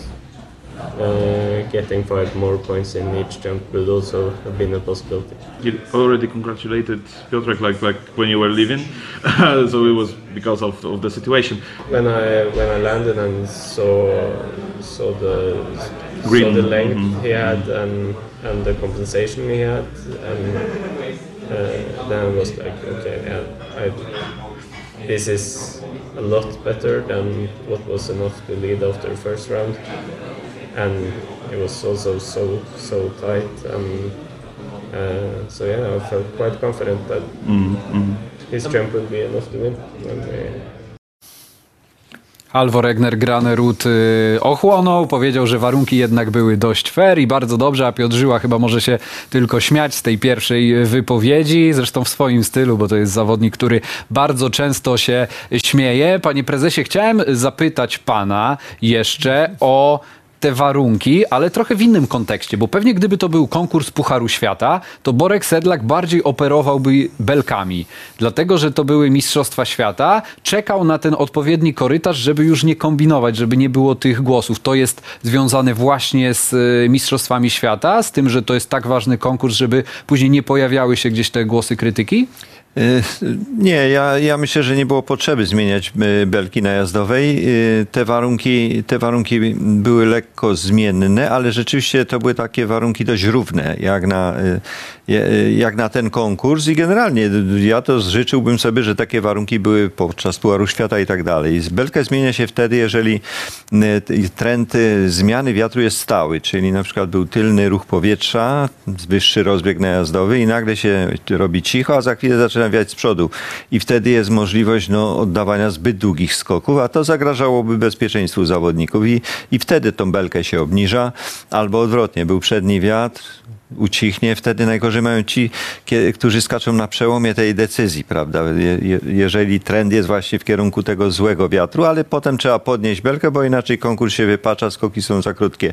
Uh, getting five more points in each jump would also have been a possibility. You already congratulated Piotrek like like when you were leaving, (laughs) so it was because of, of the situation. When I when I landed and saw saw the saw Green, the length mhm. he had and and the compensation he had, and uh, then I was like, okay, yeah, I, this is a lot better than what was enough to lead after the first round, and it was also so so tight and. Uh, so yeah, I felt quite confident that his jump would be enough to win. And, uh, Halvor Egner Granerud y, ochłonął, powiedział, że warunki jednak były dość fair i bardzo dobrze, a Piotr Żyła chyba może się tylko śmiać z tej pierwszej wypowiedzi, zresztą w swoim stylu, bo to jest zawodnik, który bardzo często się śmieje. Panie prezesie, chciałem zapytać pana jeszcze o te warunki, ale trochę w innym kontekście, bo pewnie gdyby to był konkurs Pucharu Świata, to Borek Sedlak bardziej operowałby belkami. Dlatego, że to były Mistrzostwa Świata, czekał na ten odpowiedni korytarz, żeby już nie kombinować, żeby nie było tych głosów. To jest związane właśnie z y, Mistrzostwami Świata, z tym, że to jest tak ważny konkurs, żeby później nie pojawiały się gdzieś te głosy krytyki? Y, Nie, ja, ja myślę, że nie było potrzeby zmieniać y, belki najazdowej. Y, Te warunki, te warunki były lekko zmienne, ale rzeczywiście to były takie warunki dość równe, jak na, jak na ten konkurs i generalnie ja to życzyłbym sobie, że takie warunki były podczas Pucharu Świata i tak dalej. Belkę zmienia się wtedy, jeżeli trend zmiany wiatru jest stały, czyli na przykład był tylny ruch powietrza, wyższy rozbieg najazdowy i nagle się robi cicho, a za chwilę zaczyna wiać z przodu. I wtedy jest możliwość no, oddawania zbyt długich skoków, a to zagrażałoby bezpieczeństwu zawodników i, i wtedy tą belkę się obniża, albo odwrotnie, był przedni wiatr, ucichnie, wtedy najgorzej mają ci, którzy skaczą na przełomie tej decyzji, prawda? Je, je, jeżeli trend jest właśnie w kierunku tego złego wiatru, ale potem trzeba podnieść belkę, bo inaczej konkurs się wypacza, skoki są za krótkie.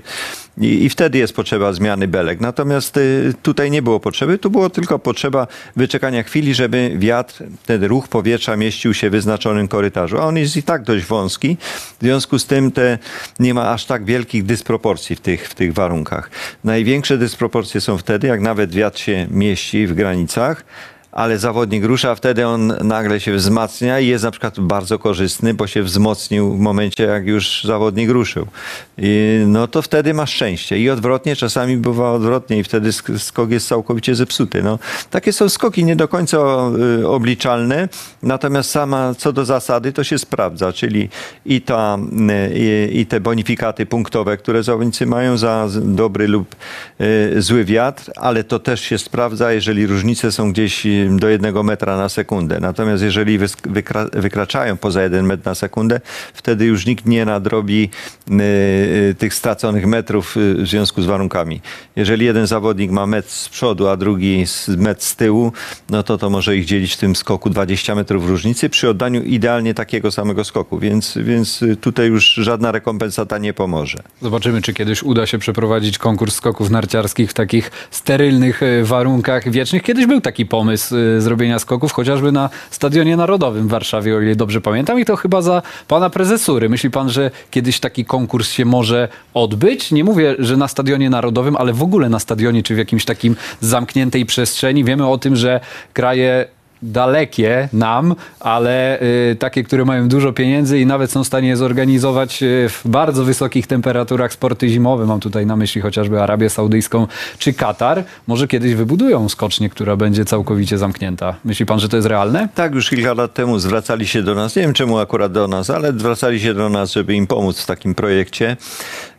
I, i wtedy jest potrzeba zmiany belek. Natomiast y, tutaj nie było potrzeby, tu było tylko potrzeba wyczekania chwili, żeby wiatr, ten ruch powietrza mieścił się w wyznaczonym korytarzu. A on jest i tak dość wąski, w związku z tym te, nie ma aż tak wielkich dysproporcji w tych, w tych warunkach. Największe dysproporcje są wtedy, jak nawet wiatr się mieści w granicach, ale zawodnik rusza, wtedy on nagle się wzmacnia i jest na przykład bardzo korzystny, bo się wzmocnił w momencie, jak już zawodnik ruszył. I no to wtedy masz szczęście. I odwrotnie, czasami bywa odwrotnie i wtedy sk- skok jest całkowicie zepsuty. No, takie są skoki nie do końca y, obliczalne, natomiast sama co do zasady to się sprawdza, czyli i, ta, y, i, i te bonifikaty punktowe, które zawodnicy mają za dobry lub y, zły wiatr, ale to też się sprawdza, jeżeli różnice są gdzieś y, do jednego metra na sekundę. Natomiast jeżeli wykraczają poza jeden metr na sekundę, wtedy już nikt nie nadrobi y, y, tych straconych metrów y, w związku z warunkami. Jeżeli jeden zawodnik ma metr z przodu, a drugi metr z tyłu, no to to może ich dzielić w tym skoku 20 metrów różnicy przy oddaniu idealnie takiego samego skoku, więc, więc tutaj już żadna rekompensata nie pomoże. Zobaczymy, czy kiedyś uda się przeprowadzić konkurs skoków narciarskich w takich sterylnych warunkach wiecznych. Kiedyś był taki pomysł e, zrobienia skoków, chociażby na Stadionie Narodowym w Warszawie, o ile dobrze pamiętam. I to chyba za pana prezesury. Myśli pan, że kiedyś taki konkurs się może odbyć? Nie mówię, że na Stadionie Narodowym, ale w ogóle na stadionie, czy w jakimś takim zamkniętej przestrzeni. Wiemy o tym, że kraje dalekie nam, ale y, takie, które mają dużo pieniędzy i nawet są w stanie zorganizować y, w bardzo wysokich temperaturach sporty zimowe. Mam tutaj na myśli chociażby Arabię Saudyjską czy Katar. Może kiedyś wybudują skocznię, która będzie całkowicie zamknięta. Myśli pan, że to jest realne? Tak, już kilka lat temu zwracali się do nas, nie wiem czemu akurat do nas, ale zwracali się do nas, żeby im pomóc w takim projekcie.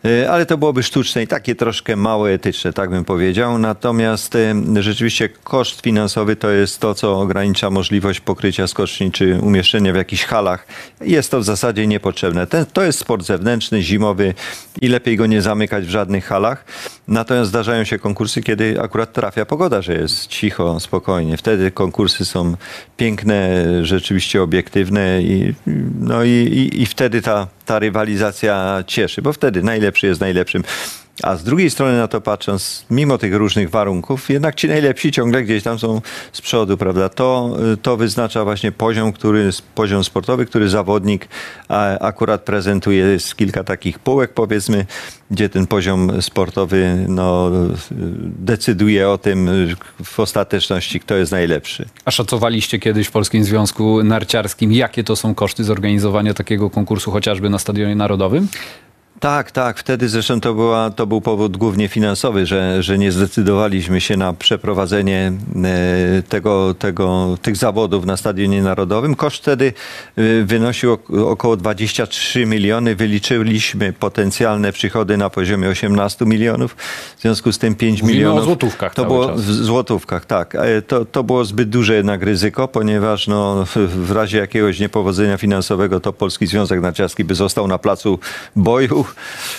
E, Ale to byłoby sztuczne i takie troszkę mało etyczne, tak bym powiedział. Natomiast e, rzeczywiście koszt finansowy to jest to, co ogranicza możliwość pokrycia skoczni czy umieszczenia w jakichś halach. Jest to w zasadzie niepotrzebne. Ten, to jest sport zewnętrzny, zimowy i lepiej go nie zamykać w żadnych halach. Natomiast zdarzają się konkursy, kiedy akurat trafia pogoda, że jest cicho, spokojnie. Wtedy konkursy są piękne, rzeczywiście obiektywne i, no i, i, i wtedy ta, ta rywalizacja cieszy, bo wtedy najlepszy jest najlepszym. A z drugiej strony na to patrząc, mimo tych różnych warunków, jednak ci najlepsi ciągle gdzieś tam są z przodu, prawda? To, to wyznacza właśnie poziom, który, poziom sportowy, który zawodnik akurat prezentuje. Jest kilka takich półek, powiedzmy, gdzie ten poziom sportowy no, decyduje o tym w ostateczności, kto jest najlepszy. A szacowaliście kiedyś w Polskim Związku Narciarskim, jakie to są koszty zorganizowania takiego konkursu chociażby na Stadionie Narodowym? Tak, tak. Wtedy zresztą to, była, to był powód głównie finansowy, że, że nie zdecydowaliśmy się na przeprowadzenie e, tego, tego, tych zawodów na Stadionie Narodowym. Koszt wtedy e, wynosił ok- około 23 miliony. Wyliczyliśmy potencjalne przychody na poziomie 18 milionów. W związku z tym 5 Mówimy o milionów. złotówkach To było czas. w złotówkach, tak. E, To, to było zbyt duże jednak ryzyko, ponieważ no, w, w razie jakiegoś niepowodzenia finansowego to Polski Związek Narciarski by został na placu boju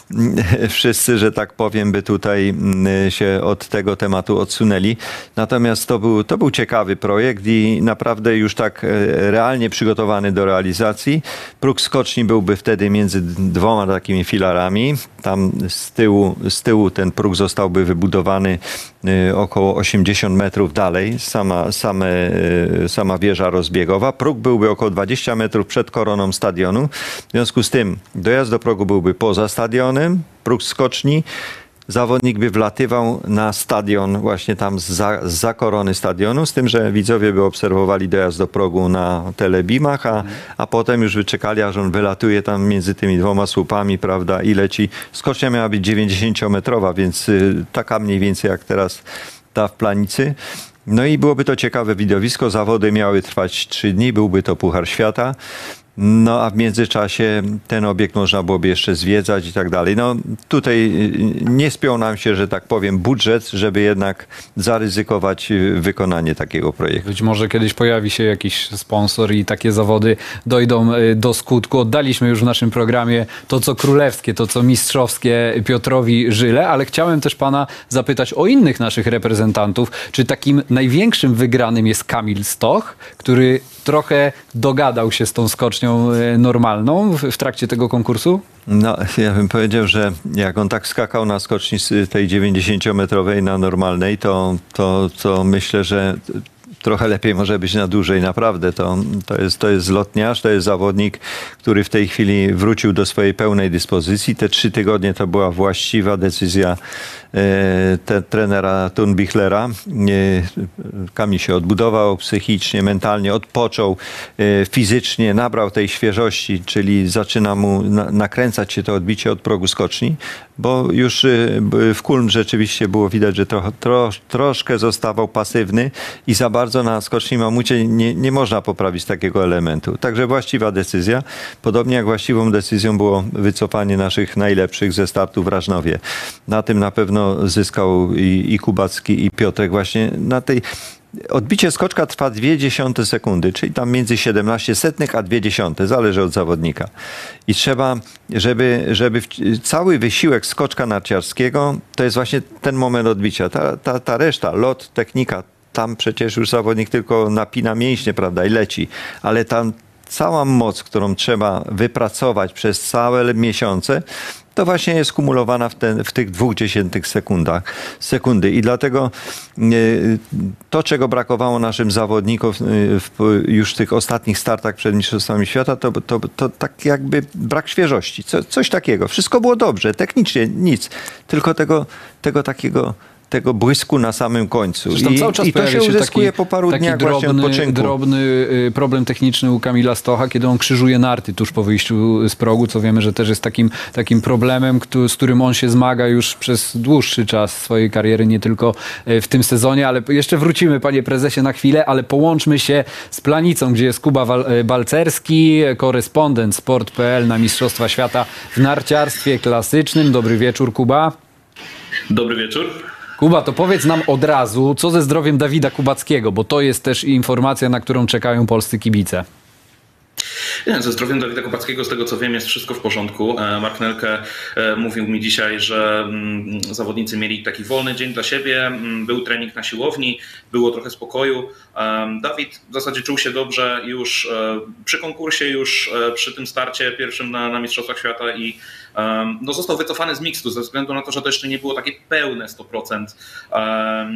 (laughs) wszyscy, że tak powiem, by tutaj mm, się od tego tematu odsunęli. Natomiast to był, to był ciekawy projekt i naprawdę już tak e, realnie przygotowany do realizacji. Próg skoczni byłby wtedy między dwoma takimi filarami. Tam z tyłu, z tyłu ten próg zostałby wybudowany około 80 metrów dalej, sama, same, e, sama wieża rozbiegowa. Próg byłby około 20 metrów przed koroną stadionu. W związku z tym dojazd do progu byłby poza stadionem, próg skoczni. Zawodnik by wlatywał na stadion, właśnie tam za, za korony stadionu, z tym, że widzowie by obserwowali dojazd do progu na telebimach, a, a potem już wyczekali, aż on wylatuje tam między tymi dwoma słupami, prawda, i leci. Skocznia miała być 90-metrowa, więc y, taka mniej więcej jak teraz ta w planicy. No i byłoby to ciekawe widowisko. Zawody miały trwać trzy dni, byłby to Puchar Świata. No a w międzyczasie ten obiekt można byłoby jeszcze zwiedzać i tak dalej. No tutaj y, nie spiął nam się, że tak powiem, budżet, żeby jednak zaryzykować y, wykonanie takiego projektu. Być może kiedyś pojawi się jakiś sponsor i takie zawody dojdą y, do skutku. Oddaliśmy już w naszym programie to, co królewskie, to, co mistrzowskie Piotrowi Żyle, ale chciałem też pana zapytać o innych naszych reprezentantów. Czy takim największym wygranym jest Kamil Stoch, który trochę dogadał się z tą skocznią y, normalną w, w trakcie tego konkursu? No, ja bym powiedział, że jak on tak skakał na skoczni z tej 90-metrowej na normalnej, to, to, to myślę, że trochę lepiej może być na dłużej. Naprawdę to, to, jest, to jest lotniarz, to jest zawodnik, który w tej chwili wrócił do swojej pełnej dyspozycji. Te trzy tygodnie to była właściwa decyzja e, te, trenera Tunbichlera. E, Kamil się odbudował psychicznie, mentalnie, odpoczął e, fizycznie, nabrał tej świeżości, czyli zaczyna mu na, nakręcać się to odbicie od progu skoczni, bo już e, w Kulm rzeczywiście było widać, że trochę, tro, troszkę zostawał pasywny i za bardzo na skoczni mamucie nie, nie można poprawić takiego elementu. Także właściwa decyzja. Podobnie jak właściwą decyzją było wycofanie naszych najlepszych ze startu w Rażnowie. Na tym na pewno zyskał i, i Kubacki i Piotrek właśnie na tej Odbicie skoczka trwa 0,2 sekundy, czyli tam między 17 setnych a 0,2, zależy od zawodnika. I trzeba, żeby, żeby cały wysiłek skoczka narciarskiego, to jest właśnie ten moment odbicia. Ta, ta, ta reszta, lot, technika, tam przecież już zawodnik tylko napina mięśnie, prawda, i leci, ale tam cała moc, którą trzeba wypracować przez całe miesiące, to właśnie jest kumulowana w, ten, w tych dwóch dziesiętych sekundach, sekundy. I dlatego y, to, czego brakowało naszym zawodnikom y, w już tych ostatnich startach przed Mistrzostwami Świata, to, to, to tak jakby brak świeżości. Co, coś takiego. Wszystko było dobrze, technicznie nic. Tylko tego, tego takiego tego błysku na samym końcu. I, cały czas i to się uzyskuje taki, po paru taki dniach drobny, właśnie odpoczynku. drobny y, problem techniczny u Kamila Stocha, kiedy on krzyżuje narty tuż po wyjściu z progu, co wiemy, że też jest takim, takim problemem, który, z którym on się zmaga już przez dłuższy czas swojej kariery, nie tylko y, w tym sezonie, ale jeszcze wrócimy, panie prezesie, na chwilę, ale połączmy się z Planicą, gdzie jest Kuba y, Balcerski, korespondent sport.pl na Mistrzostwa Świata w narciarstwie klasycznym. Dobry wieczór, Kuba. Dobry wieczór. Kuba, to powiedz nam od razu, co ze zdrowiem Dawida Kubackiego, bo to jest też informacja, na którą czekają polscy kibice. Ze zdrowiem Dawida Kubackiego, z tego co wiem, jest wszystko w porządku. E, Mark Nelke e, mówił mi dzisiaj, że mm, zawodnicy mieli taki wolny dzień dla siebie, mm, był trening na siłowni, było trochę spokoju. E, Dawid w zasadzie czuł się dobrze już przy konkursie, już przy tym starcie pierwszym na, na Mistrzostwach Świata i no, został wycofany z mixtu ze względu na to, że to jeszcze nie było takie pełne 100%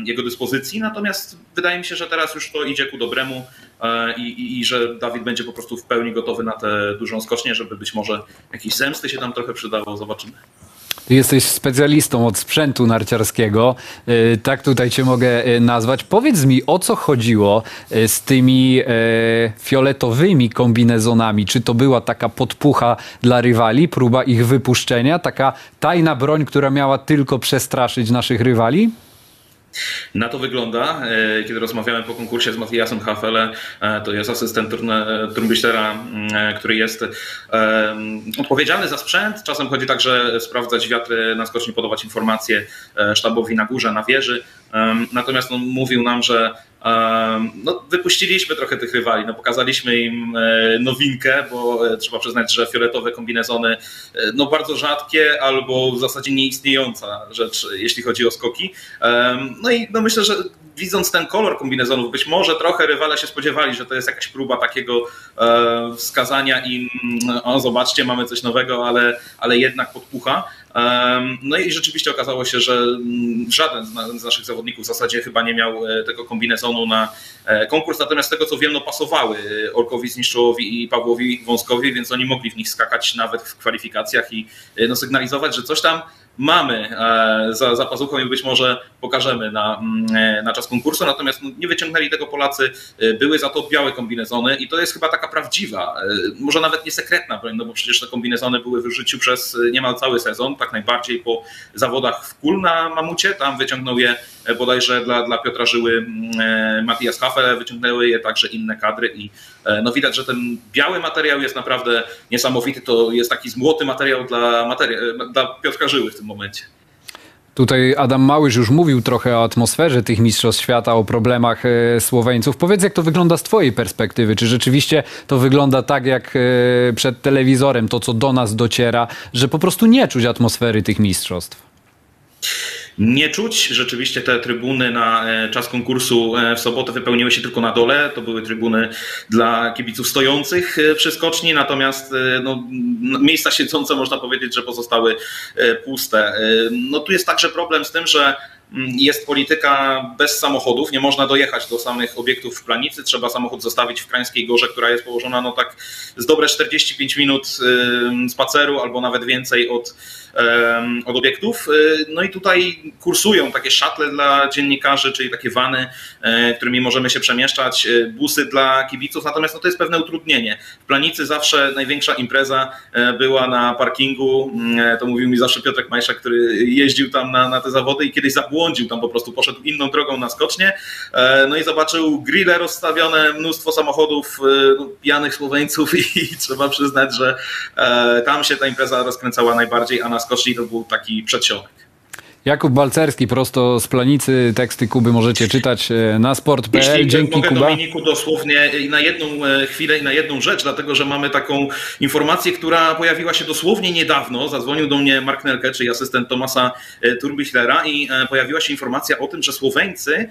jego dyspozycji. Natomiast wydaje mi się, że teraz już to idzie ku dobremu i, i, i że Dawid będzie po prostu w pełni gotowy na tę dużą skocznię, żeby być może jakieś zemsty się tam trochę przydało. Zobaczymy. Ty jesteś specjalistą od sprzętu narciarskiego, tak tutaj cię mogę nazwać. Powiedz mi, o co chodziło z tymi fioletowymi kombinezonami? Czy to była taka podpucha dla rywali, próba ich wypuszczenia, taka tajna broń, która miała tylko przestraszyć naszych rywali? Na to wygląda. E, kiedy rozmawiałem po konkursie z Matthiasem Hafele, e, to jest asystent Trumbichtera, e, który jest odpowiedzialny za sprzęt. Czasem chodzi także sprawdzać wiatry na skoczni, podawać informacje sztabowi na górze, na wieży. Natomiast on mówił nam, że no, wypuściliśmy trochę tych rywali, no, pokazaliśmy im e, nowinkę, bo e, trzeba przyznać, że fioletowe kombinezony e, no, bardzo rzadkie albo w zasadzie nieistniejąca rzecz, jeśli chodzi o skoki. No i no, myślę, że widząc ten kolor kombinezonów, być może trochę rywale się spodziewali, że to jest jakaś próba takiego e, wskazania im, o zobaczcie, mamy coś nowego, ale, ale jednak podpucha. No i rzeczywiście okazało się, że mm, żaden z na- z naszych zawodników w zasadzie chyba nie miał e, tego kombinezonu na e, konkurs, natomiast z tego co wiem, no pasowały Orkowi Zniszczołowi i Pawłowi Wąskowi, więc oni mogli w nich skakać nawet w kwalifikacjach i no, sygnalizować, że coś tam mamy e, za, za pazuchą i być może pokażemy na, mm, e, na czas konkursu, natomiast no, nie wyciągnęli tego Polacy, e, były za to białe kombinezony i to jest chyba taka prawdziwa, może nawet nie sekretna broń, no bo przecież te kombinezony były w życiu przez niemal cały sezon, tak najbardziej po zawodach w Kul na Mamucie, tam wyciągnął je bodajże dla, dla Piotra Żyły mm, e, Matthias Haffel, wyciągnęły je także inne kadry i no widać, że ten biały materiał jest naprawdę niesamowity, to jest taki złoty materiał dla, e, dla Piotra Żyły w tym momencie. Tutaj Adam Małysz już mówił trochę o atmosferze tych Mistrzostw Świata, o problemach e, Słoweńców. Powiedz, jak to wygląda z Twojej perspektywy? Czy rzeczywiście to wygląda tak, jak e, przed telewizorem, to co do nas dociera, że po prostu nie czuć atmosfery tych mistrzostw? Nie czuć. Rzeczywiście te trybuny na e, czas konkursu e, w sobotę wypełniły się tylko na dole. To były trybuny dla kibiców stojących e, przy skoczni, natomiast no, miejsca siedzące można powiedzieć, że pozostały puste. No tu jest także problem z tym, że jest polityka bez samochodów, nie można dojechać do samych obiektów w Planicy, trzeba samochód zostawić w Krańskiej Gorze, która jest położona no tak z dobre 45 minut spaceru albo nawet więcej od, od obiektów. Y, No i tutaj kursują takie szatle dla dziennikarzy, czyli takie wany, e, którymi możemy się przemieszczać, e, busy dla kibiców, natomiast no to jest pewne utrudnienie. W Planicy zawsze największa impreza e, była na parkingu, Mm, e, to mówił mi zawsze Piotrek Majsza, który jeździł tam na, na te zawody i kiedyś zabłądził tam po prostu, poszedł inną drogą na skocznie, no i zobaczył grille rozstawione, mnóstwo samochodów e, no, pijanych Słoweńców (laughs) i trzeba przyznać, że e, tam się ta impreza rozkręcała najbardziej, a na skoczni to był taki przedsionek. Jakub Balcerski, prosto z Planicy. Teksty Kuby możecie czytać e, na sport.pl. Jeśli Dzięki mogę Kuba. Dominiku dosłownie i na jedną e, chwilę i na jedną rzecz, dlatego że mamy taką informację, która pojawiła się dosłownie niedawno. Zadzwonił do mnie Mark Nelke, czyli asystent Tomasa e, Turbichlera i pojawiła się informacja o tym, że Słoweńcy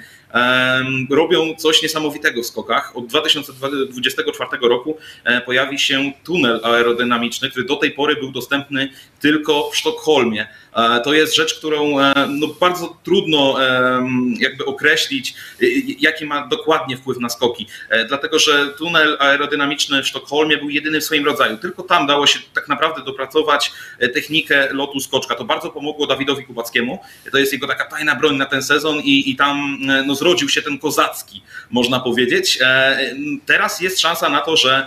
robią coś niesamowitego w skokach. Od 2024 roku e, pojawi się tunel aerodynamiczny, który do tej pory był dostępny tylko w Sztokholmie. E, To jest rzecz, którą e, no, bardzo trudno jakby określić, jaki ma dokładnie wpływ na skoki. Dlatego, że tunel aerodynamiczny w Sztokholmie był jedyny w swoim rodzaju. Tylko tam dało się tak naprawdę dopracować technikę lotu skoczka. To bardzo pomogło Dawidowi Kubackiemu. To jest jego taka tajna broń na ten sezon i, i tam no, zrodził się ten kozacki, można powiedzieć. E, Teraz jest szansa na to, że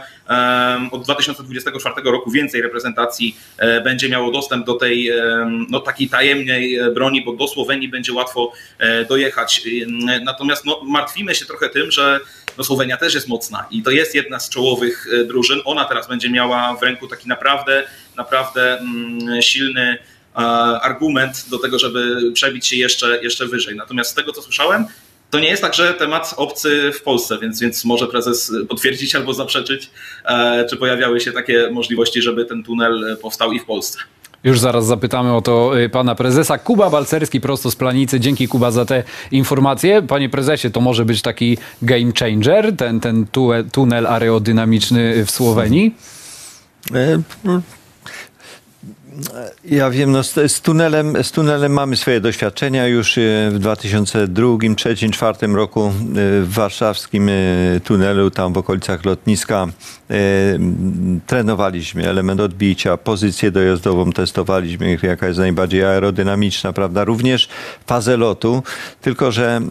od 2024 roku więcej reprezentacji e, będzie miało dostęp do tej no, takiej tajemnej e, broni, bo do Słowenii będzie łatwo dojechać. Natomiast no, martwimy się trochę tym, że no, Słowenia też jest mocna i to jest jedna z czołowych drużyn. Ona teraz będzie miała w ręku taki naprawdę, naprawdę mm, silny argument do tego, żeby przebić się jeszcze, jeszcze wyżej. Natomiast z tego, co słyszałem, to nie jest tak, że temat obcy w Polsce, więc, więc może prezes potwierdzić albo zaprzeczyć, e, czy pojawiały się takie możliwości, żeby ten tunel powstał i w Polsce. Już zaraz zapytamy o to y, pana prezesa. Kuba Balcerski prosto z Planicy. Dzięki Kuba za te informacje. Panie prezesie, to może być taki game changer, ten, ten tue- tunel aerodynamiczny w Słowenii? Ja wiem, no z, z, tunelem, z tunelem mamy swoje doświadczenia. Już e, w 2002, 2003, 2004 roku e, w warszawskim e, tunelu, tam w okolicach lotniska, trenowaliśmy element odbicia, pozycję dojazdową testowaliśmy, jaka jest najbardziej aerodynamiczna, prawda? Również fazę lotu, tylko że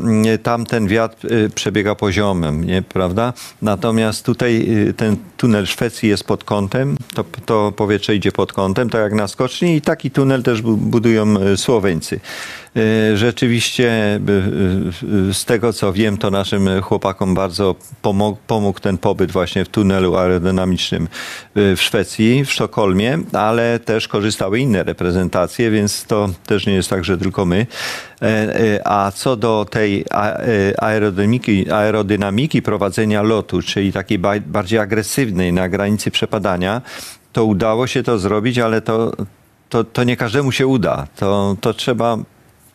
tam ten wiatr przebiega poziomem, nie, prawda? Natomiast tutaj ten tunel Szwecji jest pod kątem, to, to powietrze idzie pod kątem, tak jak na skoczni i taki tunel też bu- budują e, Słoweńcy. E, Rzeczywiście e, z tego co wiem, to naszym chłopakom bardzo pomógł, pomógł ten pobyt właśnie w tunelu aerodynamicznym w Szwecji, w Sztokholmie, ale też korzystały inne reprezentacje, więc to też nie jest tak, że tylko my. A co do tej aerodynamiki, aerodynamiki prowadzenia lotu, czyli takiej ba- bardziej agresywnej na granicy przepadania, to udało się to zrobić, ale to, to, to nie każdemu się uda. To, to trzeba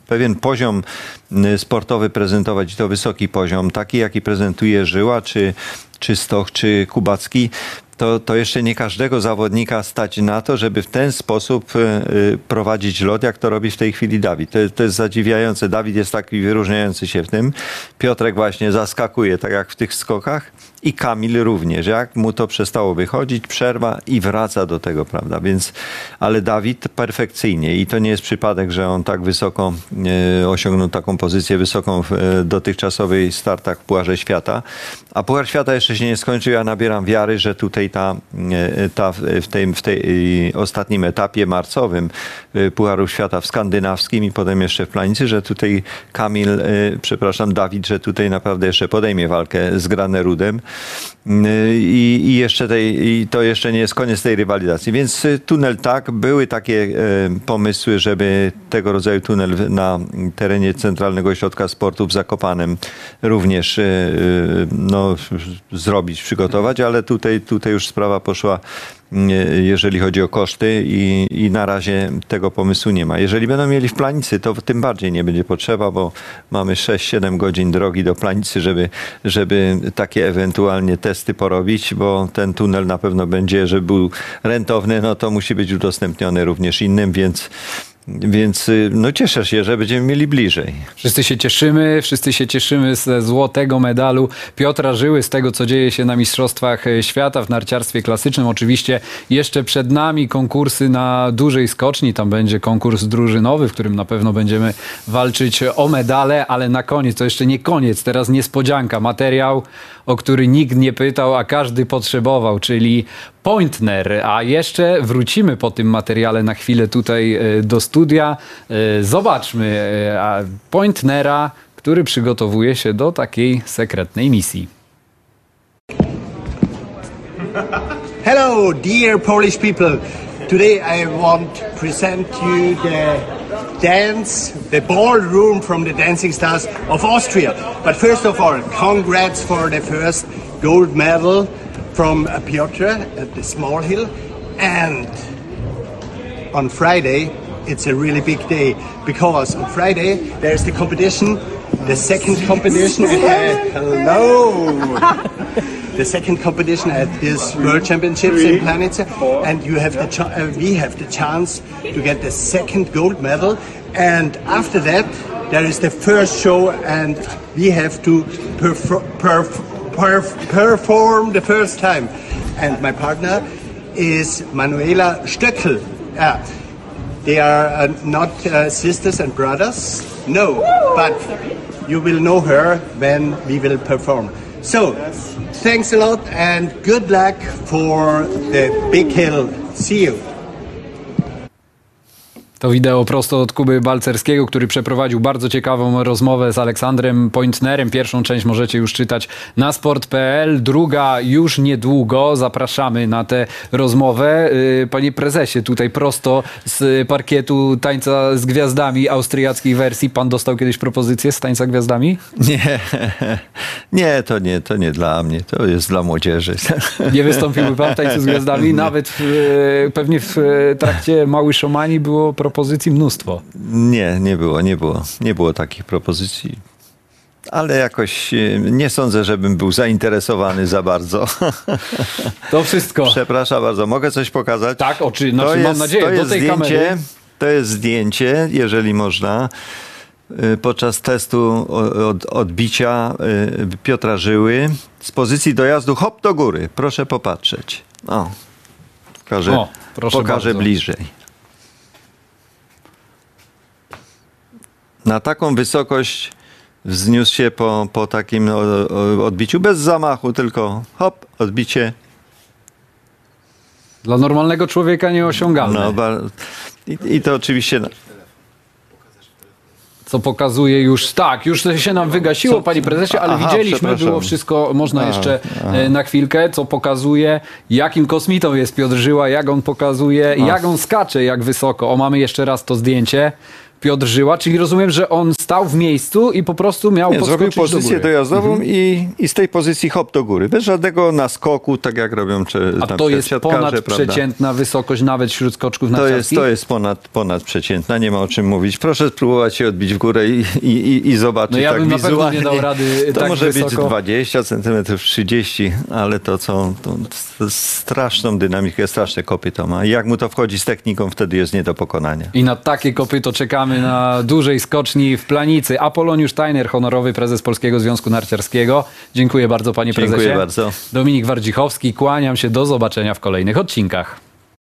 pewien poziom y, sportowy prezentować i to wysoki poziom, taki jaki prezentuje Żyła, czy, czy Stoch, czy Kubacki, to, to jeszcze nie każdego zawodnika stać na to, żeby w ten sposób y, y, prowadzić lot, jak to robi w tej chwili Dawid. To, to jest zadziwiające. Dawid jest taki wyróżniający się w tym. Piotrek właśnie zaskakuje, tak jak w tych skokach. I Kamil również. Jak mu to przestało wychodzić, przerwa i wraca do tego, prawda? Więc, ale Dawid perfekcyjnie i to nie jest przypadek, że on tak wysoko e, osiągnął taką pozycję wysoką w e, dotychczasowej startach w Pucharze Świata. A Puchar Świata jeszcze się nie skończył. Ja nabieram wiary, że tutaj ta, e, ta w, tej, w tej ostatnim etapie marcowym Pucharu Świata w skandynawskim i potem jeszcze w Planicy, że tutaj Kamil, przepraszam, Dawid, że tutaj naprawdę jeszcze podejmie walkę z Granerudem. I, i jeszcze tej, i to jeszcze nie jest koniec tej rywalizacji. Więc y, tunel tak, były takie e, pomysły, żeby tego rodzaju tunel na terenie Centralnego Ośrodka Sportu w Zakopanem również e, no, zrobić, przygotować, ale tutaj, tutaj już sprawa poszła jeżeli chodzi o koszty i, i na razie tego pomysłu nie ma. Jeżeli będą mieli w Planicy, to tym bardziej nie będzie potrzeba, bo mamy 6-7 godzin drogi do Planicy, żeby, żeby takie ewentualnie testy porobić, bo ten tunel na pewno będzie, żeby był rentowny, no to musi być udostępniony również innym, więc więc y, no cieszę się, że będziemy mieli bliżej. Wszyscy się cieszymy, wszyscy się cieszymy ze złotego medalu Piotra Żyły, z tego co dzieje się na Mistrzostwach e, Świata w narciarstwie klasycznym. Oczywiście jeszcze przed nami konkursy na dużej skoczni, tam będzie konkurs drużynowy, w którym na pewno będziemy walczyć o medale, ale na koniec, to jeszcze nie koniec, teraz niespodzianka, materiał, o który nikt nie pytał, a każdy potrzebował, czyli Pointner, a jeszcze wrócimy po tym materiale na chwilę tutaj e, do studia. E, Zobaczmy e, Pointnera, który przygotowuje się do takiej sekretnej misji. Hello, dear Polish people. Today I want present you the dance, the ballroom from the Dancing Stars of Austria. But first of all, congrats for the first gold medal from uh, Piotr at the small hill. And on Friday, it's a really big day because on Friday there's the competition, the second competition. (laughs) hello. The second competition at this World Championships in Planica, and you have the ch- uh, we have the chance to get the second gold medal. And after that, there is the first show, and we have to perfor- perf- perf- perform the first time. And my partner is Manuela Stöckel. Yeah. They are uh, not uh, sisters and brothers, no, but you will know her when we will perform. So, thanks a lot and good luck for the big hill. See you. To wideo prosto od Kuby Balcerskiego, który przeprowadził bardzo ciekawą rozmowę z Aleksandrem Pointnerem. Pierwszą część możecie już czytać na sport.pl, druga już niedługo. Zapraszamy na tę rozmowę. Yy, Panie prezesie, tutaj prosto z parkietu tańca z gwiazdami austriackiej wersji. Pan dostał kiedyś propozycję z tańca gwiazdami? Nie, (laughs) nie, to nie, to nie dla mnie, to jest dla młodzieży. (laughs) Nie wystąpiłby pan w tańcu z gwiazdami? Nawet w, yy, pewnie w trakcie Mały Szomani było propozycji mnóstwo. Nie, nie było, nie było. Nie było takich propozycji. Ale jakoś e, nie sądzę, żebym był zainteresowany za bardzo. (laughs) To wszystko. Przepraszam bardzo, mogę coś pokazać? Tak, oczy, znaczy, mam nadzieję, to do jest tej zdjęcie, kamery. To jest zdjęcie, jeżeli można, y, podczas testu od, odbicia y, Piotra Żyły z pozycji dojazdu hop do góry. Proszę popatrzeć. O, pokażę, O, proszę pokażę bardzo. bliżej. Na taką wysokość wzniósł się po, po takim odbiciu bez zamachu, tylko hop, odbicie Dla normalnego człowieka nieosiągalne. No, i, I to oczywiście Co pokazuje już, tak, już to się nam wygasiło, Co- panie prezesie, ale Aha, widzieliśmy, było wszystko, można Aha, jeszcze e, na chwilkę, co pokazuje, jakim kosmitą jest Piotr Żyła, jak on pokazuje, jak on skacze, jak wysoko. O, mamy jeszcze raz to zdjęcie. Piotr Żyła, czyli rozumiem, że on stał w miejscu i po prostu miał Nie, zrobił do pozycję góry. dojazdową i, i z tej pozycji hop do góry. Bez żadnego naskoku, tak jak robią czy, A na to jest siatkarze, prawda? ponadprzeciętna wysokość nawet wśród skoczków To jest, to jest ponad, ponadprzeciętna, nie ma o czym mówić. Proszę spróbować się odbić w górę i, i, i, i zobaczyć No ja tak bym na pewno wizualnie. nie dał rady To tak może być wysoko. 20 cm, 30 ale to co, to straszną dynamikę, straszne kopyto ma. I jak mu to wchodzi z techniką, wtedy jest nie do pokonania. I na takie kopyto czekamy na dużej skoczni w Planicy. Apoloniusz Tajner, honorowy prezes Polskiego Związku Narciarskiego. Dziękuję bardzo panie Dziękuję prezesie. bardzo. Dominik Wardzichowski, kłaniam się, do zobaczenia w kolejnych odcinkach.